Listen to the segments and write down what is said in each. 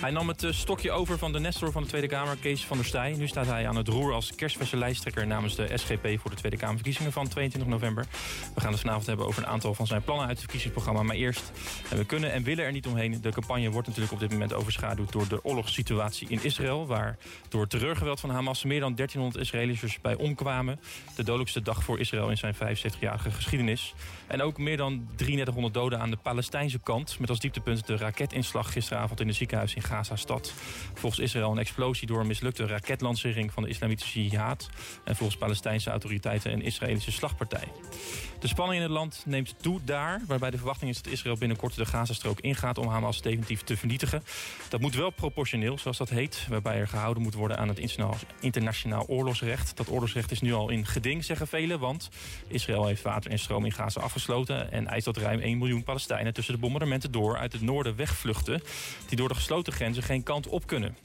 Hij nam het eh, stokje over van de Nestor van de Tweede Kamer, Kees van der Staaij. Nu staat hij aan het roer als kerstverse lijsttrekker namens de SGP voor de Tweede Kamerverkiezingen van 22 november. We gaan het vanavond hebben over een aantal van zijn plannen uit het verkiezingsprogramma. Maar eerst, en we kunnen en willen er niet omheen. De campagne wordt natuurlijk op dit moment overschaduwd door de oorlogssituatie in Israël. Waar door terreurgeweld van Hamas meer dan 1300 Israëliërs bij omkwamen. De dodelijkste dag voor Israël in zijn 75-jarige geschiedenis. En ook meer dan 3300 doden aan de Palestijnse kant. Met als dieptepunt de raketinslag gisteravond in het ziekenhuis in Gaza-stad. Volgens Israël een explosie door een mislukte raketlancering van de islamitische jihad. En volgens Palestijnse autoriteiten een Israëlische slagpartij. De spanning in het land neemt toe daar, waarbij de verwachting is dat Israël binnenkort de Gazastrook ingaat om Hamas definitief te vernietigen. Dat moet wel proportioneel, zoals dat heet, waarbij er gehouden moet worden aan het internationaal oorlogsrecht. Dat oorlogsrecht is nu al in geding, zeggen velen, want Israël heeft water en stroom in Gaza afgesloten en eist dat ruim 1 miljoen Palestijnen tussen de bombardementen door uit het noorden wegvluchten, die door de gesloten grenzen geen kant op kunnen.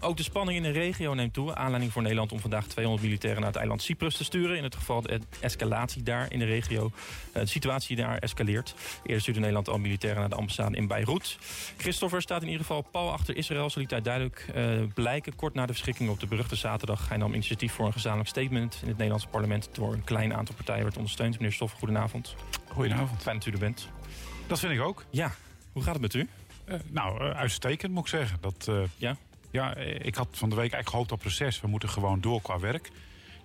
Ook de spanning in de regio neemt toe. Aanleiding voor Nederland om vandaag 200 militairen naar het eiland Cyprus te sturen. In het geval de escalatie daar in de regio. Eh, de situatie daar escaleert. Eerder stuurde Nederland al militairen naar de ambassade in Beirut. Christopher staat in ieder geval pal achter Israël. Zo liet hij duidelijk uh, blijken. Kort na de verschikking op de beruchte zaterdag. Hij nam initiatief voor een gezamenlijk statement in het Nederlandse parlement. Door een klein aantal partijen werd ondersteund. Meneer Stoffen, goedenavond. Goedenavond. Fijn dat u er bent. Dat vind ik ook. Ja. Hoe gaat het met u? Uh, nou, uitstekend moet ik zeggen. Dat, ja? Ja, ik had van de week eigenlijk gehoopt op proces. We moeten gewoon door qua werk.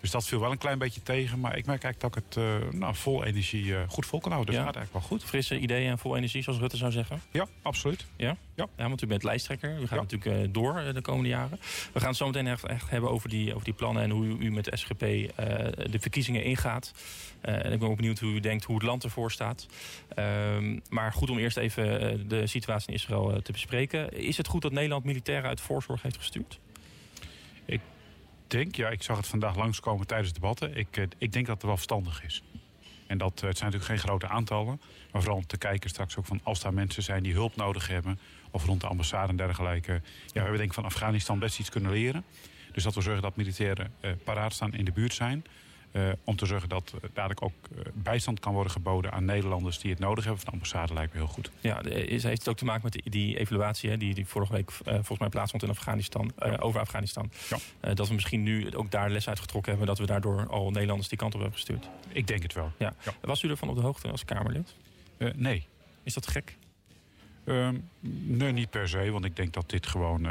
Dus dat viel wel een klein beetje tegen. Maar ik merk eigenlijk dat ik het uh, nou, vol energie uh, goed vol kan houden. Dus ja. gaat eigenlijk wel goed. Frisse ideeën en vol energie, zoals Rutte zou zeggen? Ja, absoluut. Ja? Ja, ja want u bent lijsttrekker. U gaat ja. natuurlijk uh, door de komende jaren. We gaan het zo meteen echt, echt hebben over die, over die plannen... en hoe u, u met de SGP de verkiezingen ingaat. en ik ben ook benieuwd hoe u denkt hoe het land ervoor staat. Ehm, maar goed om eerst even de situatie in Israël te bespreken. Is het goed dat Nederland militairen uit voorzorg heeft gestuurd? Denk, ja, ik zag het vandaag langskomen tijdens debatten. Ik, ik denk dat het wel verstandig is. En dat, het zijn natuurlijk geen grote aantallen. Maar vooral om te kijken straks ook van als daar mensen zijn die hulp nodig hebben. Of rond de ambassade en dergelijke. Ja, we hebben denk van Afghanistan best iets kunnen leren. Dus dat we zorgen dat militairen uh, paraat staan in de buurt zijn. Uh, om te zorgen dat dadelijk ook uh, bijstand kan worden geboden aan Nederlanders die het nodig hebben. Van de ambassade lijkt me heel goed. Ja, is, heeft het ook te maken met die, die evaluatie hè, die, die vorige week volgens mij plaatsvond in Afghanistan, ja. over Afghanistan. Ja. dat we misschien nu ook daar les uitgetrokken hebben dat we daardoor al Nederlanders die kant op hebben gestuurd. Ik denk het wel. Ja. Was u ervan op de hoogte als Kamerlid? nee. Is dat gek? Ehm, nee, niet per se, want ik denk dat dit gewoon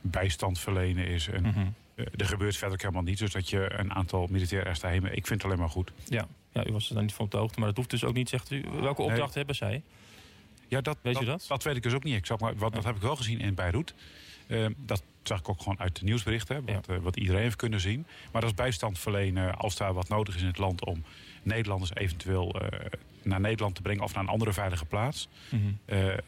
bijstand verlenen is. En -hmm. Er gebeurt verder ook helemaal niet. Dus dat je een aantal militairen ergens daarheen... Ik vind het alleen maar goed. Ja. ja, u was er dan niet van op de hoogte. Maar dat hoeft dus ook niet, zegt u. Welke opdracht nee. hebben zij? Ja, dat, weet dat, u dat? Dat weet ik dus ook niet exact. Maar wat, dat heb ik wel gezien in Beirut. Uh, dat zag ik ook gewoon uit de nieuwsberichten. Wat, ja. uh, wat iedereen heeft kunnen zien. Maar dat is bijstand verlenen als daar wat nodig is in het land... om Nederlanders eventueel uh, naar Nederland te brengen... of naar een andere veilige plaats. Mm -hmm.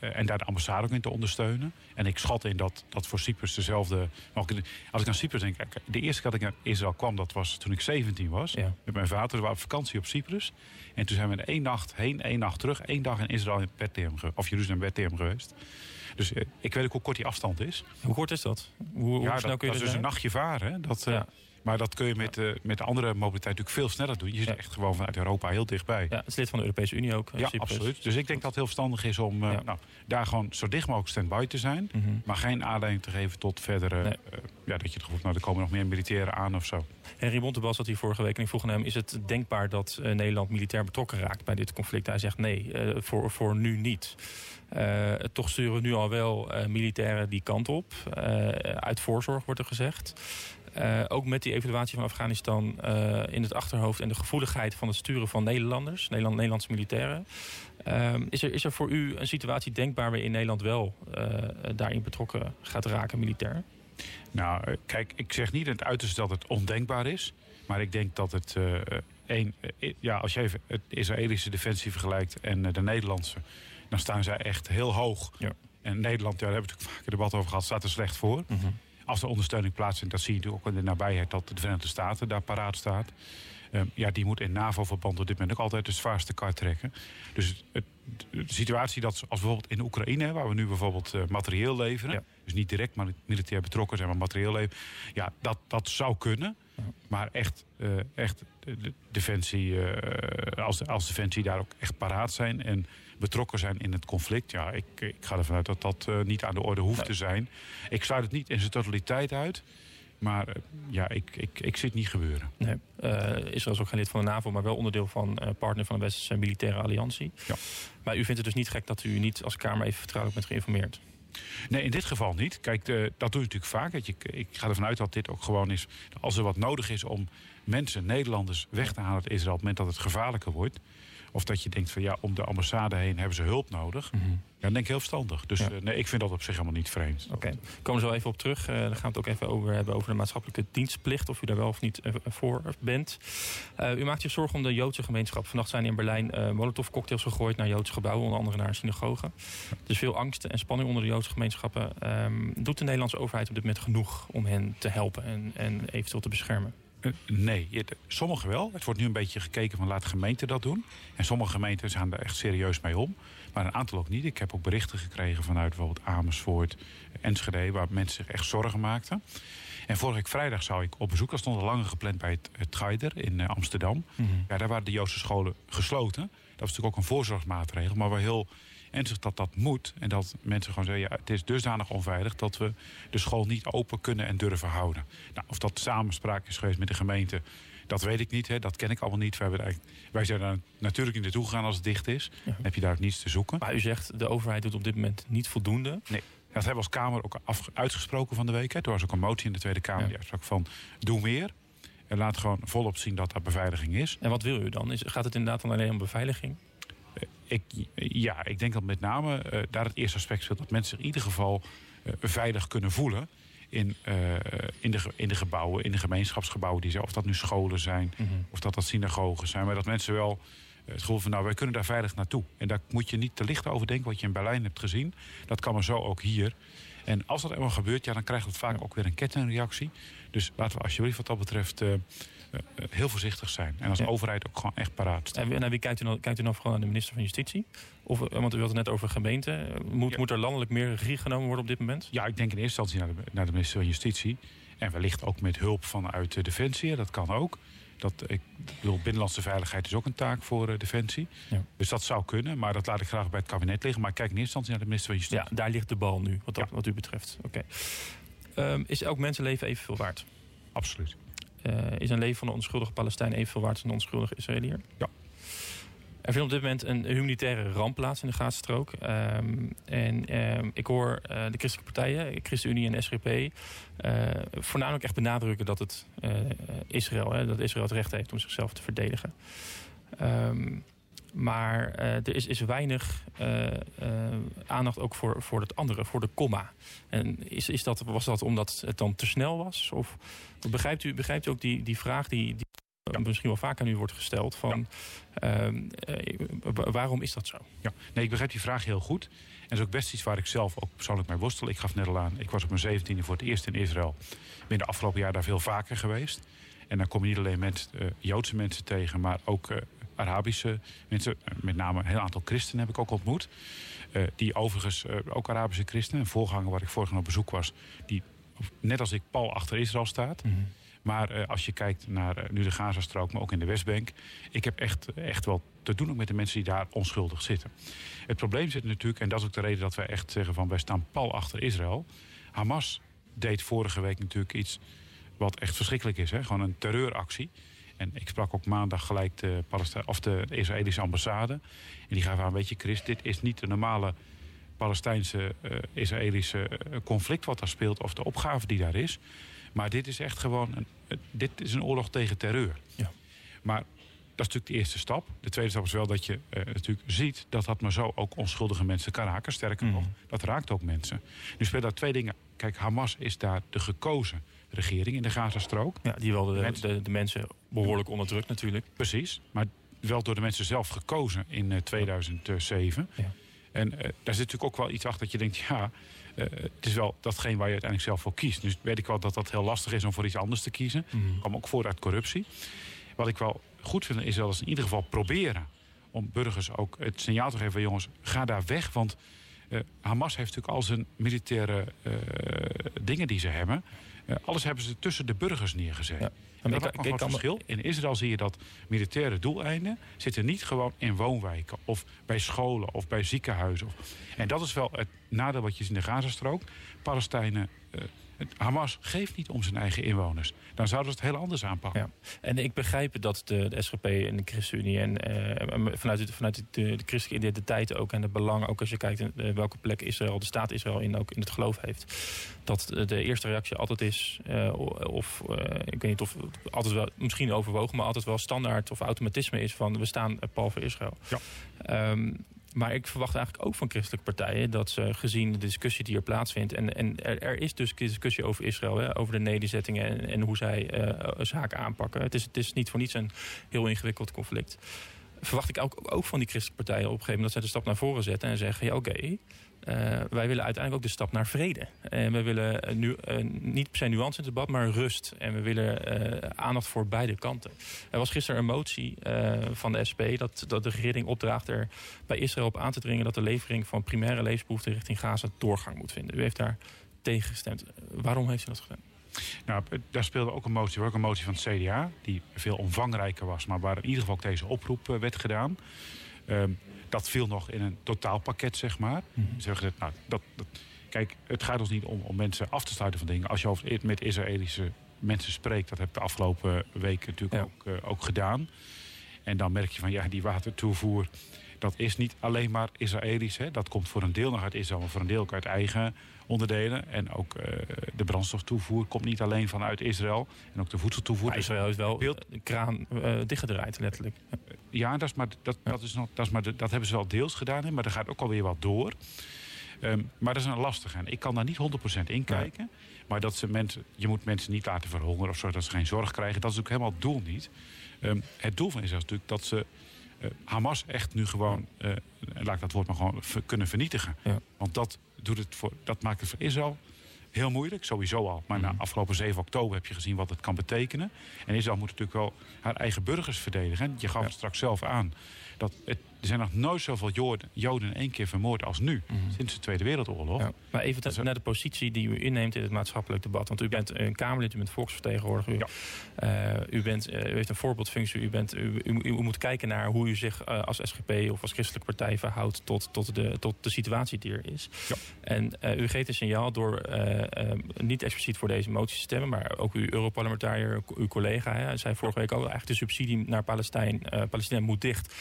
en daar de ambassade ook in te ondersteunen. En ik schat in dat, dat voor Cyprus dezelfde... Als ik aan Cyprus denk... De eerste keer dat ik naar Israël kwam, dat was toen ik 17 was. Ja. Met mijn vader. We waren op vakantie op Cyprus. En toen zijn we één nacht heen, één nacht terug. één dag in Israël in Bethlehem, of Jeruzalem Bethlehem geweest. Dus uh, ik weet ook hoe kort die afstand is. Hoe kort is dat? Hoe, ja, hoe snel dat, kun je dat is dus een nachtje varen. Dat, ja. Maar dat kun je met, uh, met de andere mobiliteit natuurlijk veel sneller doen. Je zit ja. echt gewoon vanuit Europa heel dichtbij. Ja, het is lid van de Europese Unie ook. Ja, Cyprus. absoluut. Dus ik denk dat het heel verstandig is om ja. nou, daar gewoon zo dicht mogelijk stand-by te zijn. Mm -hmm. Maar geen aanleiding te geven tot verdere... Nee. ja, dat je het gevoel nou, er komen nog meer militairen aan of zo. Henry Bontebal zat hier vorige week en ik vroeg aan hem... is het denkbaar dat Nederland militair betrokken raakt bij dit conflict? Hij zegt nee, voor, voor nu niet. Uh, toch sturen we nu al wel uh, militairen die kant op. Uh, uit voorzorg wordt er gezegd. Ook met die evaluatie van Afghanistan in het achterhoofd... en de gevoeligheid van het sturen van Nederlanders, Nederland, Nederlandse militairen. is, er, is er voor u een situatie denkbaar waarin Nederland wel daarin betrokken gaat raken militair? Nou, kijk, ik zeg niet in het uiterste dat het ondenkbaar is. Maar ik denk dat het... Een, ja, als je even het Israëlische defensie vergelijkt en de Nederlandse dan staan zij echt heel hoog. Ja. En Nederland, ja, daar hebben we natuurlijk vaak een debat over gehad, staat er slecht voor. Mm -hmm. Als er ondersteuning plaatsvindt, dat zie je ook in de nabijheid dat de Verenigde Staten daar paraat staat. Ehm, ja, die moet in NAVO-verband op dit moment ook altijd de zwaarste kar trekken. Dus het, de situatie dat als bijvoorbeeld in Oekraïne, waar we nu bijvoorbeeld uh, materieel leveren, dus niet direct maar militair betrokken zijn, maar materieel leveren, ja, dat, dat zou kunnen. Maar echt, uh, echt de defensie, uh, als, als defensie daar ook echt paraat zijn en betrokken zijn in het conflict, ja, ik, ik ga ervan uit dat dat niet aan de orde hoeft te zijn. Ik sluit het niet in zijn totaliteit uit. Maar uh, ja, ik, ik, ik zie het niet gebeuren. Nee. Uh, Israël is ook geen lid van de NAVO, maar wel onderdeel van uh, partner van de Westerse militaire alliantie. Ja. Maar u vindt het dus niet gek dat u niet als Kamer even vertrouwelijk bent geïnformeerd? Nee, in dit geval niet. Kijk, dat doe je natuurlijk vaak. Dat je, ik ga ervan uit dat dit ook gewoon is. Als er wat nodig is om mensen, Nederlanders, weg te halen uit Israël op het moment dat het gevaarlijker wordt. Of dat je denkt van ja, om de ambassade heen hebben ze hulp nodig. Mm -hmm. Ja, dan denk ik heel verstandig. Dus ja. uh, nee, ik vind dat op zich helemaal niet vreemd. Oké, okay. komen we zo even op terug. Uh, dan gaan we het ook even over hebben over de maatschappelijke dienstplicht. Of u daar wel of niet uh, voor bent. u maakt zich zorgen om de Joodse gemeenschap. Vannacht zijn in Berlijn molotov cocktails gegooid naar Joodse gebouwen. Onder andere naar synagogen. Dus veel angst en spanning onder de Joodse gemeenschappen. Um, doet de Nederlandse overheid op dit moment genoeg om hen te helpen en, en eventueel te beschermen? Nee, sommige wel. Het wordt nu een beetje gekeken van laat gemeenten dat doen. En sommige gemeenten gaan er echt serieus mee om. Maar een aantal ook niet. Ik heb ook berichten gekregen vanuit bijvoorbeeld Amersfoort, Enschede... waar mensen zich echt zorgen maakten. En vorige week vrijdag zou ik op bezoek. Dat stond al langer gepland bij het, het Geider in uh, Amsterdam. Mm -hmm. ja, daar waren de Joodse scholen gesloten. Dat was natuurlijk ook een voorzorgsmaatregel. Maar wel heel ernstig dat dat moet. En dat mensen gewoon zeggen, ja, het is dusdanig onveilig... dat we de school niet open kunnen en durven houden. Nou, of dat samenspraak is geweest met de gemeente... Dat weet ik niet, hè. dat ken ik allemaal niet. Wij, wij zijn daar natuurlijk niet naartoe gegaan als het dicht is. Dan heb je daar ook niets te zoeken. Maar u zegt, de overheid doet op dit moment niet voldoende. Nee. Dat hebben we als Kamer ook af, uitgesproken van de week. Hè. Er was ook een motie in de Tweede Kamer ja. die uitsprak van doe meer. En laat gewoon volop zien dat er beveiliging is. En wat wil u dan? Is, gaat het inderdaad dan alleen om beveiliging? Ik, ja, ik denk dat met name uh, daar het eerste aspect speelt... dat mensen zich in ieder geval uh, veilig kunnen voelen... In, uh, in, de, in de gebouwen, in de gemeenschapsgebouwen die zijn. Of dat nu scholen zijn, mm -hmm. of dat dat synagogen zijn. Maar dat mensen wel het gevoel van, nou, wij kunnen daar veilig naartoe. En daar moet je niet te licht over denken wat je in Berlijn hebt gezien. Dat kan maar zo ook hier. En als dat eenmaal gebeurt, ja, dan krijgt het vaak ook weer een kettingreactie. Dus laten we alsjeblieft wat dat betreft... Uh, heel voorzichtig zijn. En als ja. overheid ook gewoon echt paraat. En naar wie kijkt u nou, kijkt u nou vooral naar de minister van Justitie? Of, want u had het net over gemeenten. Moet, ja. moet er landelijk meer regie genomen worden op dit moment? Ja, ik denk in eerste instantie naar de, naar de minister van Justitie. En wellicht ook met hulp vanuit de Defensie. Dat kan ook. Dat, ik bedoel, binnenlandse veiligheid is ook een taak voor uh, Defensie. Ja. Dus dat zou kunnen, maar dat laat ik graag bij het kabinet liggen. Maar ik kijk in eerste instantie naar de minister van Justitie. Ja, daar ligt de bal nu, wat, dat, ja. wat u betreft. Oké. Okay. Um, is elk mensenleven evenveel waard? Absoluut. Uh, is een leven van een onschuldige Palestijn evenveel waard als een onschuldige Israëliër? Ja. Er vindt op dit moment een humanitaire ramp plaats in de Gazastrook. Um, en um, ik hoor uh, de christelijke partijen, ChristenUnie en SGP... Uh, voornamelijk echt benadrukken dat het uh, Israël, hè, dat Israël het recht heeft om zichzelf te verdedigen. Um, maar er is, is weinig aandacht ook voor, voor het andere, voor de komma. En is, is dat, was dat omdat het dan te snel was? Of begrijpt u, begrijpt u ook die, die vraag die... die ja. misschien wel vaak aan u wordt gesteld. Van, ja. uh, waarom is dat zo? Ja, nee, ik begrijp die vraag heel goed. En dat is ook best iets waar ik zelf ook persoonlijk mee worstel. Ik gaf net al aan, ik was op mijn zeventiende voor het eerst in Israël. Ik ben de afgelopen jaar daar veel vaker geweest. En dan kom je niet alleen met uh, Joodse mensen tegen, maar ook uh, Arabische mensen. Met name een heel aantal christenen heb ik ook ontmoet. Uh, die overigens ook Arabische christenen. Een voorganger waar ik vorig op bezoek was, die net als ik pal achter Israël staat. Mm -hmm. Maar uh, als je kijkt naar nu de Gazastrook, maar ook in de Westbank... ik heb echt, echt wel te doen ook met de mensen die daar onschuldig zitten. Het probleem zit natuurlijk, en dat is ook de reden dat wij echt zeggen... van wij staan pal achter Israël. Hamas deed vorige week natuurlijk iets wat echt verschrikkelijk is. Hè? Gewoon een terreuractie. En ik sprak ook maandag gelijk de, of de Israëlische ambassade. En die gaven aan, weet je Chris, dit is niet de normale... Palestijnse-Israëlische uh, conflict wat daar speelt... of de opgave die daar is... Maar dit is echt gewoon een, dit is een oorlog tegen terreur. Ja. Maar dat is natuurlijk de eerste stap. De tweede stap is wel dat je uh, natuurlijk ziet dat dat maar zo ook onschuldige mensen kan raken. Sterker mm. nog, dat raakt ook mensen. Nu spelen daar twee dingen. Kijk, Hamas is daar de gekozen regering in de Gazastrook. Ja, die wel de, de, mensen, de, de mensen behoorlijk onderdrukt natuurlijk. Precies, maar wel door de mensen zelf gekozen in uh, 2007. Ja. En uh, daar zit natuurlijk ook wel iets achter dat je denkt, ja, uh, het is wel datgene waar je uiteindelijk zelf voor kiest. Dus weet ik wel dat dat heel lastig is om voor iets anders te kiezen. Mm. kwam ook voor uit corruptie. wat ik wel goed vind is dat ze in ieder geval proberen om burgers ook het signaal te geven: jongens, ga daar weg. Want uh, Hamas heeft natuurlijk al zijn militaire dingen die ze hebben. Alles hebben ze tussen de burgers neergezet. Ja. En dat is een verschil. In Israël zie je dat militaire doeleinden zitten niet gewoon in woonwijken of bij scholen of bij ziekenhuizen. En dat is wel het nadeel wat je ziet in de Gazastrook. Palestijnen Hamas geeft niet om zijn eigen inwoners. Dan zouden ze het heel anders aanpakken. Ja. En ik begrijp dat de, de SGP en de ChristenUnie... en uh, vanuit, de, vanuit de, de christelijke identiteit ook... en de belangen, ook als je kijkt in uh, welke plek Israël, de staat Israël... in, ook in het geloof heeft... dat de eerste reactie altijd is... Uh, of ik weet niet of altijd wel misschien overwogen... maar altijd wel standaard of automatisme is van... we staan pal voor Israël. Ja. Um, maar ik verwacht eigenlijk ook van christelijke partijen dat ze gezien de discussie die er plaatsvindt. En, en er, is dus discussie over Israël, hè, over de nederzettingen en, en hoe zij uh, zaken aanpakken. Het is, het is niet voor niets een heel ingewikkeld conflict. Verwacht ik ook, ook van die christelijke partijen op een gegeven moment dat zij de stap naar voren zetten en zeggen: ja, oké, uh, wij willen uiteindelijk ook de stap naar vrede. En we willen nu, uh, niet per se nuance in het debat, maar rust. En we willen aandacht voor beide kanten. Er was gisteren een motie van de SP dat, dat de regering opdraagt er bij Israël op aan te dringen dat de levering van primaire levensbehoeften richting Gaza doorgang moet vinden. U heeft daar tegen gestemd. Waarom heeft u dat gedaan? Nou, daar speelde ook een motie, ook een motie van het CDA, die veel omvangrijker was, maar waar in ieder geval ook deze oproep werd gedaan. Um, dat viel nog in een totaalpakket, zeg maar. Mm -hmm. Zeggen dat, nou, dat, dat, kijk, het gaat ons niet om, om mensen af te sluiten van dingen. Als je over, met Israëlische mensen spreekt, dat heb ik de afgelopen weken natuurlijk ook, uh, ook gedaan. En dan merk je van ja, die watertoevoer, dat is niet alleen maar Israëlisch. Hè. Dat komt voor een deel nog uit Israël, maar voor een deel ook uit eigen onderdelen. En ook uh, de brandstoftoevoer komt niet alleen vanuit Israël. En ook de voedseltoevoer. Maar Israël is wel beeld... de kraan uh, dichtgedraaid, letterlijk. Ja, dat, is maar, dat, ja. dat, is nog, dat, is maar, dat hebben ze wel deels gedaan. Hè, maar er gaat ook alweer wat door. Um, maar dat is een lastige. En ik kan daar niet 100% in kijken. Ja. Maar dat ze mensen, je moet mensen niet laten verhongeren of zo, dat ze geen zorg krijgen. Dat is ook helemaal het doel niet. Um, het doel van Israël is natuurlijk dat ze Hamas echt nu gewoon, uh, laat ik dat woord maar gewoon kunnen vernietigen. Ja. Want dat, doet het voor, dat maakt het voor Israël heel moeilijk, sowieso al. Maar mm. na afgelopen 7 oktober heb je gezien wat het kan betekenen. En Israël moet natuurlijk wel haar eigen burgers verdedigen. Je gaf ja. het straks zelf aan. Dat het, er zijn nog nooit zoveel Joden, Joden in één keer vermoord als nu. Mm. Sinds de Tweede Wereldoorlog. Ja. Maar even naar de positie die u inneemt in het maatschappelijk debat. Want u bent een Kamerlid, u bent volksvertegenwoordiger. U, ja. uh, u, bent, uh, u heeft een voorbeeldfunctie. U, bent, u, u, u, moet kijken naar hoe u zich uh, als SGP of als christelijke partij verhoudt tot, tot, de, tot de situatie die er is. Ja. En u geeft een signaal door niet expliciet voor deze motie te stemmen. Maar ook uw Europarlementariër, uw collega, hè, zei vorige week ook eigenlijk de subsidie naar Palestijn, Palestina moet dicht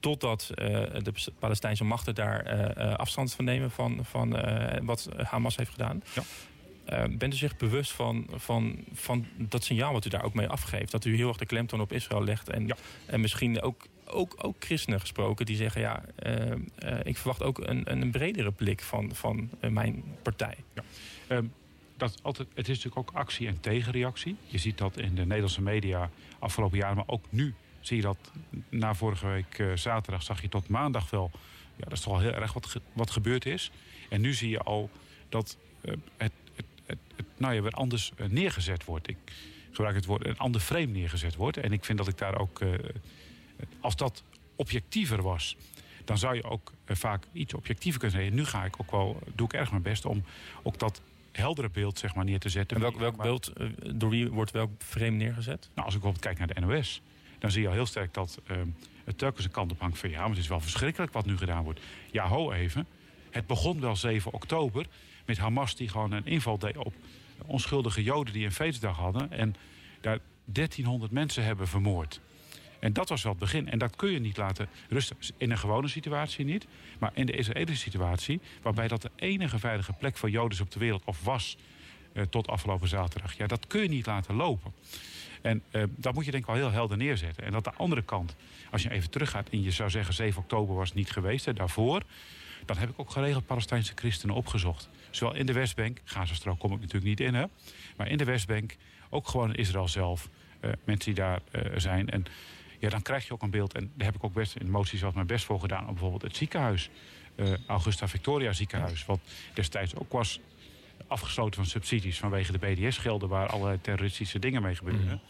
totdat uh, de Palestijnse machten daar uh, afstand van nemen van, van wat Hamas heeft gedaan. Ja. bent u zich bewust van, van, van dat signaal wat u daar ook mee afgeeft? Dat u heel erg de klemtoon op Israël legt. En, ja. en misschien ook, ook, ook christenen gesproken die zeggen... ja, ik verwacht ook een, een bredere blik van, van mijn partij. Ja. Um, dat altijd, het is natuurlijk ook actie en tegenreactie. Je ziet dat in de Nederlandse media afgelopen jaren, maar ook nu zie je dat na vorige week uh, zaterdag zag je tot maandag wel. Ja, dat is toch al heel erg wat, ge wat gebeurd is. En nu zie je al dat uh, het, het, het, het, nou ja, weer anders uh, neergezet wordt. Ik gebruik het woord een ander frame neergezet wordt. En ik vind dat ik daar ook, als dat objectiever was, dan zou je ook vaak iets objectiever kunnen zeggen. Nu ga ik ook wel, doe ik erg mijn best om ook dat heldere beeld zeg maar, neer te zetten. En welk, welk beeld, door wie wordt welk frame neergezet? Nou, als ik bijvoorbeeld kijk naar de NOS dan zie je al heel sterk dat uh, het telkens een kant op hangt van ja, maar het is wel verschrikkelijk wat nu gedaan wordt. Ja, ho even. Het begon wel 7 oktober met Hamas die gewoon een inval deed op onschuldige Joden die een feestdag hadden en daar 1300 mensen hebben vermoord. En dat was wel het begin. En dat kun je niet laten rusten. In een gewone situatie niet. Maar in de Israëlische situatie, waarbij dat de enige veilige plek voor Joden op de wereld of was uh, tot afgelopen zaterdag. Ja, dat kun je niet laten lopen. En uh, dat moet je denk ik wel heel helder neerzetten. En dat de andere kant, als je even teruggaat en je zou zeggen 7 oktober was het niet geweest, daarvoor, dan heb ik ook geregeld Palestijnse christenen opgezocht. Zowel in de Westbank, Gazastrook kom ik natuurlijk niet in, hè, maar in de Westbank, ook gewoon in Israël zelf, uh, mensen die daar uh, zijn. En ja, dan krijg je ook een beeld, en daar heb ik ook best in de motie zelfs mijn best voor gedaan, bijvoorbeeld het ziekenhuis, Augusta Victoria ziekenhuis, wat destijds ook was afgesloten van subsidies vanwege de BDS-gelden waar allerlei terroristische dingen mee gebeuren. Mm.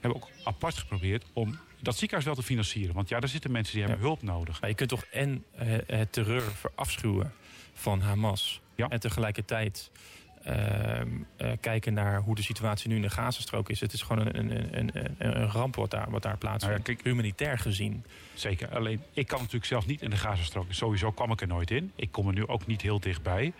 hebben ook apart geprobeerd om dat ziekenhuis wel te financieren. Want ja, daar zitten mensen die hebben hulp nodig. Maar je kunt toch en uh, het terreur verafschuwen van Hamas... Ja. en tegelijkertijd uh, uh, kijken naar hoe de situatie nu in de Gazastrook is. Het is gewoon een, een, een, een, een ramp wat daar, wat daar plaatsvindt, Nou ja, kijk- humanitair gezien. Zeker. Alleen, ik kan natuurlijk zelf niet in de Gazastrook. Sowieso kwam ik er nooit in. Ik kom er nu ook niet heel dichtbij.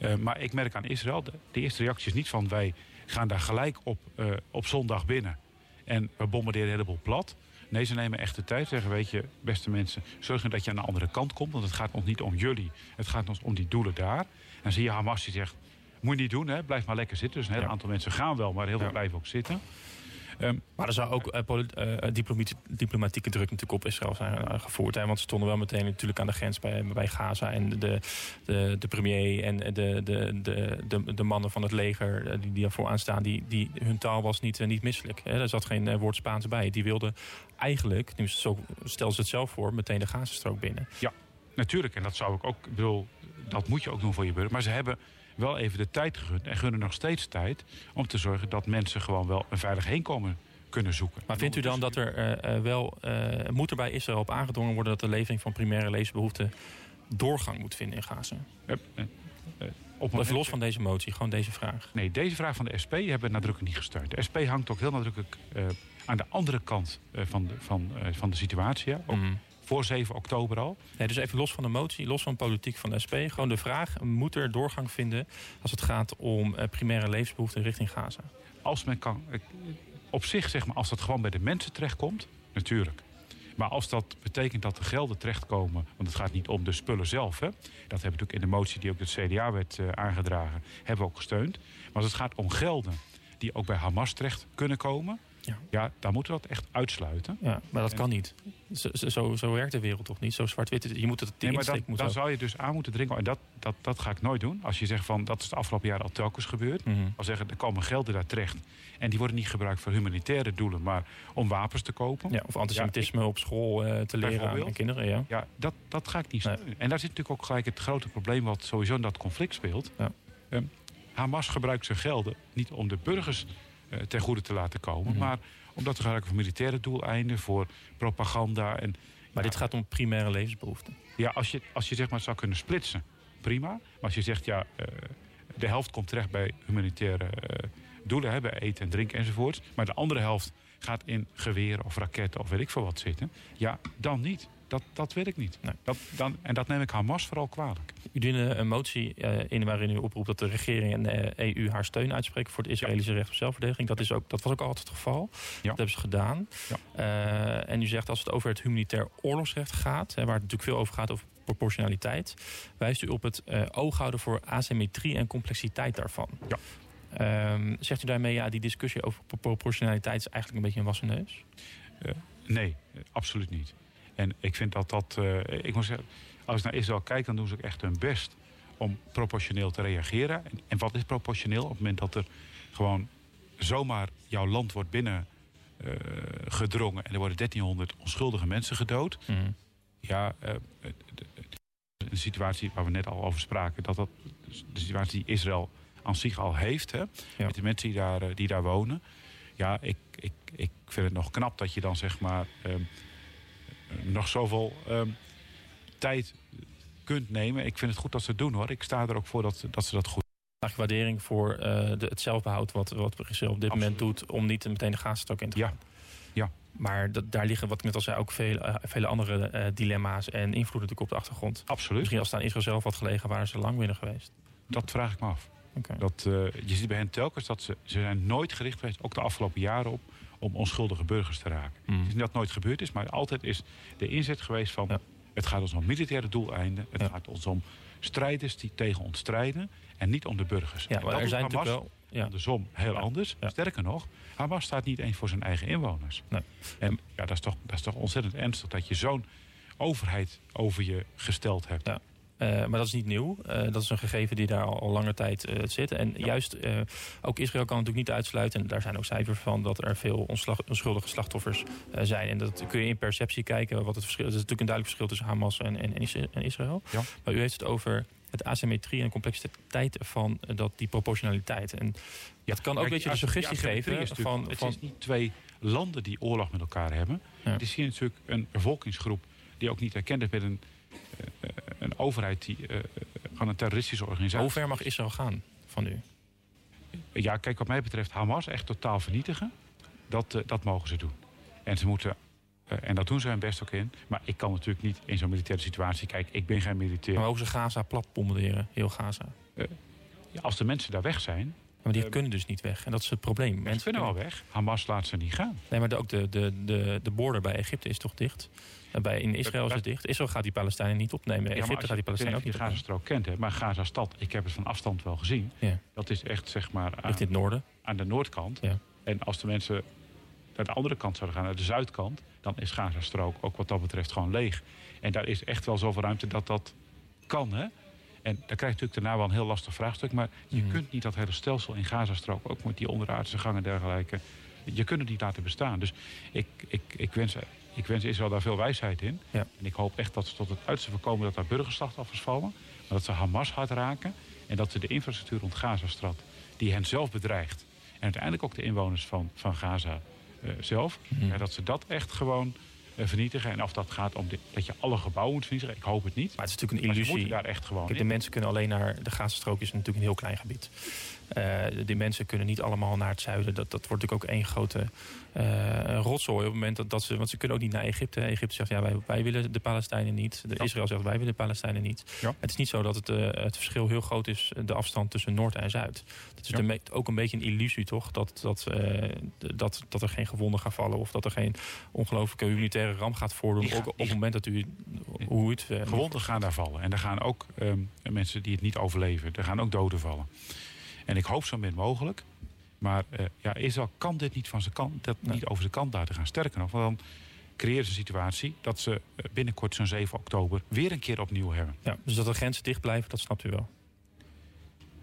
Eh, maar ik merk aan Israël, de, de eerste reactie is niet van... wij gaan daar gelijk op, eh, op zondag binnen en we bombarderen een heleboel plat. Nee, ze nemen echt de tijd. Zeggen, weet je, beste mensen, zorg dat je aan de andere kant komt. Want het gaat ons niet om jullie. Het gaat ons om die doelen daar. En dan zie je Hamas die zegt, moet je niet doen, hè? blijf maar lekker zitten. Dus een heel Ja. aantal mensen gaan wel, maar heel veel Ja. blijven ook zitten. Maar er zou ook eh, eh, diplomati- diplomatieke druk natuurlijk op Israël zijn eh, gevoerd. Hè? Want ze stonden wel meteen natuurlijk aan de grens bij, bij Gaza. En de, de, de premier en de, de, de, de, de mannen van het leger eh, die, daarvoor aanstaan... Die, die, hun taal was niet, eh, niet misselijk. Hè? Er zat geen eh, woord Spaans bij. Die wilden eigenlijk, nu zo stel ze het zelf voor... meteen de Gazastrook binnen. Natuurlijk, en dat zou ik ook, ik bedoel, dat moet je ook doen voor je burger. Maar ze hebben wel even de tijd gegund en gunnen nog steeds tijd om te zorgen dat mensen gewoon wel een veilig heenkomen kunnen zoeken. Maar vindt u dan dat er eh, eh, wel... eh, moet er bij Israël op aangedrongen worden... dat de levering van primaire levensbehoeften doorgang moet vinden in Gaza? Op Even los van deze motie, gewoon deze vraag. Nee, deze vraag van de SP hebben we nadrukkelijk niet gesteund. De SP hangt ook heel nadrukkelijk aan de andere kant van, de, van, van de situatie. Ook Mhm. Voor 7 oktober al. Nee, dus even los van de motie, los van politiek van de SP. Gewoon de vraag, moet er doorgang vinden als het gaat om eh, primaire levensbehoeften richting Gaza? Als men kan, eh, op zich zeg maar, als dat gewoon bij de mensen terechtkomt, natuurlijk. Maar als dat betekent dat de gelden terechtkomen, want het gaat niet om de spullen zelf. Hè? Dat hebben we natuurlijk in de motie die ook het CDA werd eh, aangedragen, hebben we ook gesteund. Maar als het gaat om gelden die ook bij Hamas terecht kunnen komen, Ja. ja, dan moeten we dat echt uitsluiten. Ja, maar dat En- kan niet. Zo, zo, zo werkt de wereld toch niet? Zo zwart-wit. Je moet het, Nee, maar dan, moet dan ook- zou je dus aan moeten dringen. En dat, dat, dat ga ik nooit doen. Als je zegt van dat is de afgelopen jaren al telkens gebeurd. Mhm. Als zeggen er komen gelden daar terecht. En die worden niet gebruikt voor humanitaire doelen, maar om wapens te kopen. Ja, of antisemitisme op school eh, te leren aan kinderen. Ja. Ja, dat, dat ga ik niet Nee. steunen. En daar zit natuurlijk ook gelijk het grote probleem wat sowieso in dat conflict speelt. Ja. Ehm, Hamas gebruikt zijn gelden niet om de burgers ten goede te laten komen, Mhm. maar om dat te gebruiken voor militaire doeleinden, voor propaganda. En, Maar ja, dit gaat om primaire levensbehoeften. Ja, als je, als je zeg maar zou kunnen splitsen, prima. Maar als je zegt, ja, eh, de helft komt terecht bij humanitaire eh, doelen, hè, bij eten en drinken enzovoorts. Maar de andere helft gaat in geweren of raketten of weet ik veel wat zitten. Ja, dan niet. Dat, dat wil ik niet. Nee. Dat, dan, en dat neem ik Hamas vooral kwalijk. U diende een motie eh, in waarin u oproept dat de regering en de EU haar steun uitspreken voor het Israëlische recht op zelfverdediging. Dat, is ook, dat was ook altijd het geval. Dat hebben ze gedaan. Ja. Eh, en u zegt als het over het humanitair oorlogsrecht gaat, hè, waar het natuurlijk veel over gaat over proportionaliteit, wijst u op het eh, oog houden voor asymmetrie en complexiteit daarvan. Ja. Ehm, zegt u daarmee, ja, die discussie over pro- proportionaliteit is eigenlijk een beetje een wassen neus? Nee, absoluut niet. En ik vind dat dat. eh, ik moet zeggen, als ik naar Israël kijk, dan doen ze ook echt hun best om proportioneel te reageren. En, en wat is proportioneel? Op het moment dat er gewoon zomaar jouw land wordt binnen eh, gedrongen en er worden 1300 onschuldige mensen gedood. Mhm. Ja, eh, de, de- de situatie waar we net al over spraken, dat dat de situatie die Israël aan zich al heeft, hè, Ja. met de mensen die daar, eh, die daar wonen. Ja, ik, ik, ik vind het nog knap dat je dan zeg maar ehm, nog zoveel ehm, tijd kunt nemen. Ik vind het goed dat ze het doen hoor. Ik sta er ook voor dat, dat ze dat goed Eigenlijk waardering voor eh, de, het zelfbehoud wat, wat op dit moment doet om niet meteen de Gazastrook in te Ja. gaan. Ja. Maar dat, daar liggen, wat ik net al zei, ook veel, eh, vele andere eh, dilemma's en invloeden natuurlijk op de achtergrond. Absoluut. Misschien als het aan Israël zelf had gelegen, waren ze lang binnen geweest. Dat vraag ik me af. Dat, je ziet bij hen telkens dat ze, ze zijn nooit gericht geweest, ook de afgelopen jaren op, om onschuldige burgers te raken. Mm. Het is niet dat nooit gebeurd is, maar altijd is de inzet geweest van... Ja. het gaat ons om militaire doeleinden. Het Ja. gaat ons om strijders die tegen ons strijden en niet om de burgers. Ja, maar dat er zijn Hamas natuurlijk wel. Ja. andersom heel anders. Sterker nog, Hamas staat niet eens voor zijn eigen inwoners. Nee. En ja, dat, is toch, dat is toch ontzettend ernstig dat je zo'n overheid over je gesteld hebt. Ja. Eh, maar dat is niet nieuw. Eh, dat is een gegeven die daar al, al lange tijd eh, zit. En Ja. juist, ook Israël kan natuurlijk niet uitsluiten... en daar zijn ook cijfers van... dat er veel onslag- onschuldige slachtoffers zijn. En dat kun je in perceptie kijken wat het verschil is. Er is natuurlijk een duidelijk verschil tussen Hamas en, en, en Is- en Israël. Ja. Maar u heeft het over het asymmetrie en complexiteit van dat, die proportionaliteit. En dat kan ook een beetje de suggestie geven van... Het is niet twee landen die oorlog met elkaar hebben. Het is hier natuurlijk een bevolkingsgroep die ook niet erkend is met een, een overheid die van een terroristische organisatie. Hoe ver mag Israël gaan van u? Ja, kijk, wat mij betreft Hamas echt totaal vernietigen. Dat, dat mogen ze doen. En ze moeten eh, en dat doen ze hun best ook in. Maar ik kan natuurlijk niet in zo'n militaire situatie... Kijk, ik ben geen militair. Maar ook ze Gaza plat bombarderen, heel Gaza. Uh, ja, als de mensen daar weg zijn... Maar die uh, kunnen dus niet weg. En dat is het probleem. Mensen kunnen wel weg. Hamas laat ze niet gaan. Nee, maar ook de, de, de, de border bij Egypte is toch dicht? En bij, in Israël is het dicht. Israël gaat die Palestijnen niet opnemen. Ja, Egypte gaat die Palestijnen ook niet opnemen. Je Gaza-strook kent, hè, maar Gaza-stad, ik heb het van afstand wel gezien. Ja. Dat is echt, zeg maar... Aan, in het noorden? Aan de noordkant. Ja. En als de mensen naar de andere kant zouden gaan, naar de zuidkant dan is Gazastrook ook wat dat betreft gewoon leeg. En daar is echt wel zoveel ruimte dat dat kan. Hè? En dan krijg je natuurlijk daarna wel een heel lastig vraagstuk. Maar je mhm. kunt niet dat hele stelsel in Gazastrook, ook met die onderaardse gangen en dergelijke, je kunt het niet laten bestaan. Dus ik, ik, ik, wens, ik wens Israël daar veel wijsheid in. Ja. En ik hoop echt dat ze tot het uiterste voorkomen dat daar burgerslachtoffers vallen. Maar dat ze Hamas hard raken. En dat ze de infrastructuur rond Gazastad, die hen zelf bedreigt. En uiteindelijk ook de inwoners van, van Gaza eh, zelf. Mhm. Ja, dat ze dat echt gewoon vernietigen. En of dat gaat om dat je alle gebouwen moet vernietigen, ik hoop het niet. Maar het is natuurlijk een illusie. daar echt gewoon Kijk, de mensen kunnen alleen naar de Gazastrook is natuurlijk een heel klein gebied. Uh, die mensen kunnen niet allemaal naar het zuiden. Dat, dat wordt natuurlijk ook één grote uh, rotzooi op het moment dat, dat ze... Want ze kunnen ook niet naar Egypte. Egypte zegt, ja, wij, wij willen de Palestijnen niet. De Israël zegt, wij willen de Palestijnen niet. Het is niet zo dat het, uh, het verschil heel groot is... de afstand tussen Noord en Zuid. Het is ja. ook een beetje een illusie, toch? Dat, dat, dat, dat er geen gewonden gaan vallen... of dat er geen ongelooflijke humanitaire ramp gaat voordoen... Op het moment dat u... Hoe het, gewonden gaan daar vallen. En er gaan ook um, mensen die het niet overleven. Er gaan ook doden vallen. En ik hoop zo min mogelijk. Maar uh, ja, Israël kan dit niet, van zijn kant, dat niet over zijn kant laten gaan. Sterker nog, want dan creëren ze een situatie dat ze eh, binnenkort zo'n 7 oktober weer een keer opnieuw hebben. Ja, dus dat de grenzen dicht blijven, dat snapt u wel.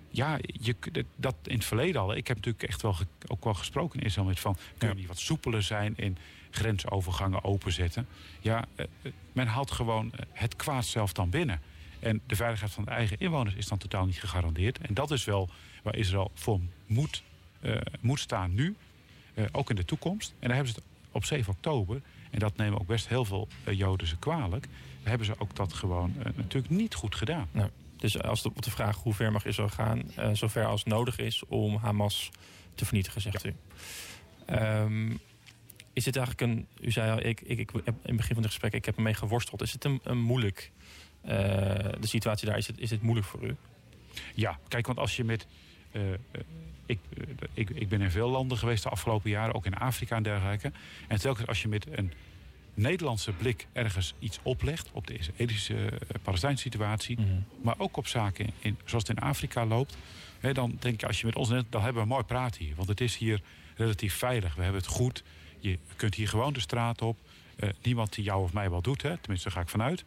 Ja, je, dat in het verleden al. Ik heb natuurlijk echt wel ook wel gesproken in Israël met van... kunnen we niet wat soepeler zijn in grensovergangen openzetten? Ja, uh, men haalt gewoon het kwaad zelf dan binnen. En de veiligheid van de eigen inwoners is dan totaal niet gegarandeerd. En dat is wel waar Israël voor moet, uh, moet staan nu, uh, ook in de toekomst. En daar hebben ze het op 7 oktober, en dat nemen ook best heel veel uh, Joden ze kwalijk, daar hebben ze ook dat gewoon natuurlijk niet goed gedaan. Nou, dus als de, op de vraag hoe ver mag Israël gaan, zover als nodig is om Hamas te vernietigen, zegt ja. u. Um, is het eigenlijk een, u zei al, ik, ik, in het begin van het gesprek, ik heb ermee geworsteld. Is het een, een moeilijk, de situatie daar, is het, is het moeilijk voor u? Ja, kijk, want als je met uh, ik, ik, ik ben in veel landen geweest de afgelopen jaren, ook in Afrika en dergelijke. En telkens als je met een Nederlandse blik ergens iets oplegt op de Israëlische Palestijnse situatie, mm -hmm. maar ook op zaken in, zoals het in Afrika loopt, hè, dan denk je als je met ons net, dan hebben we mooi praat hier. Want het is hier relatief veilig. We hebben het goed. Je kunt hier gewoon de straat op. Uh, niemand die jou of mij wat doet, hè. tenminste daar ga ik vanuit.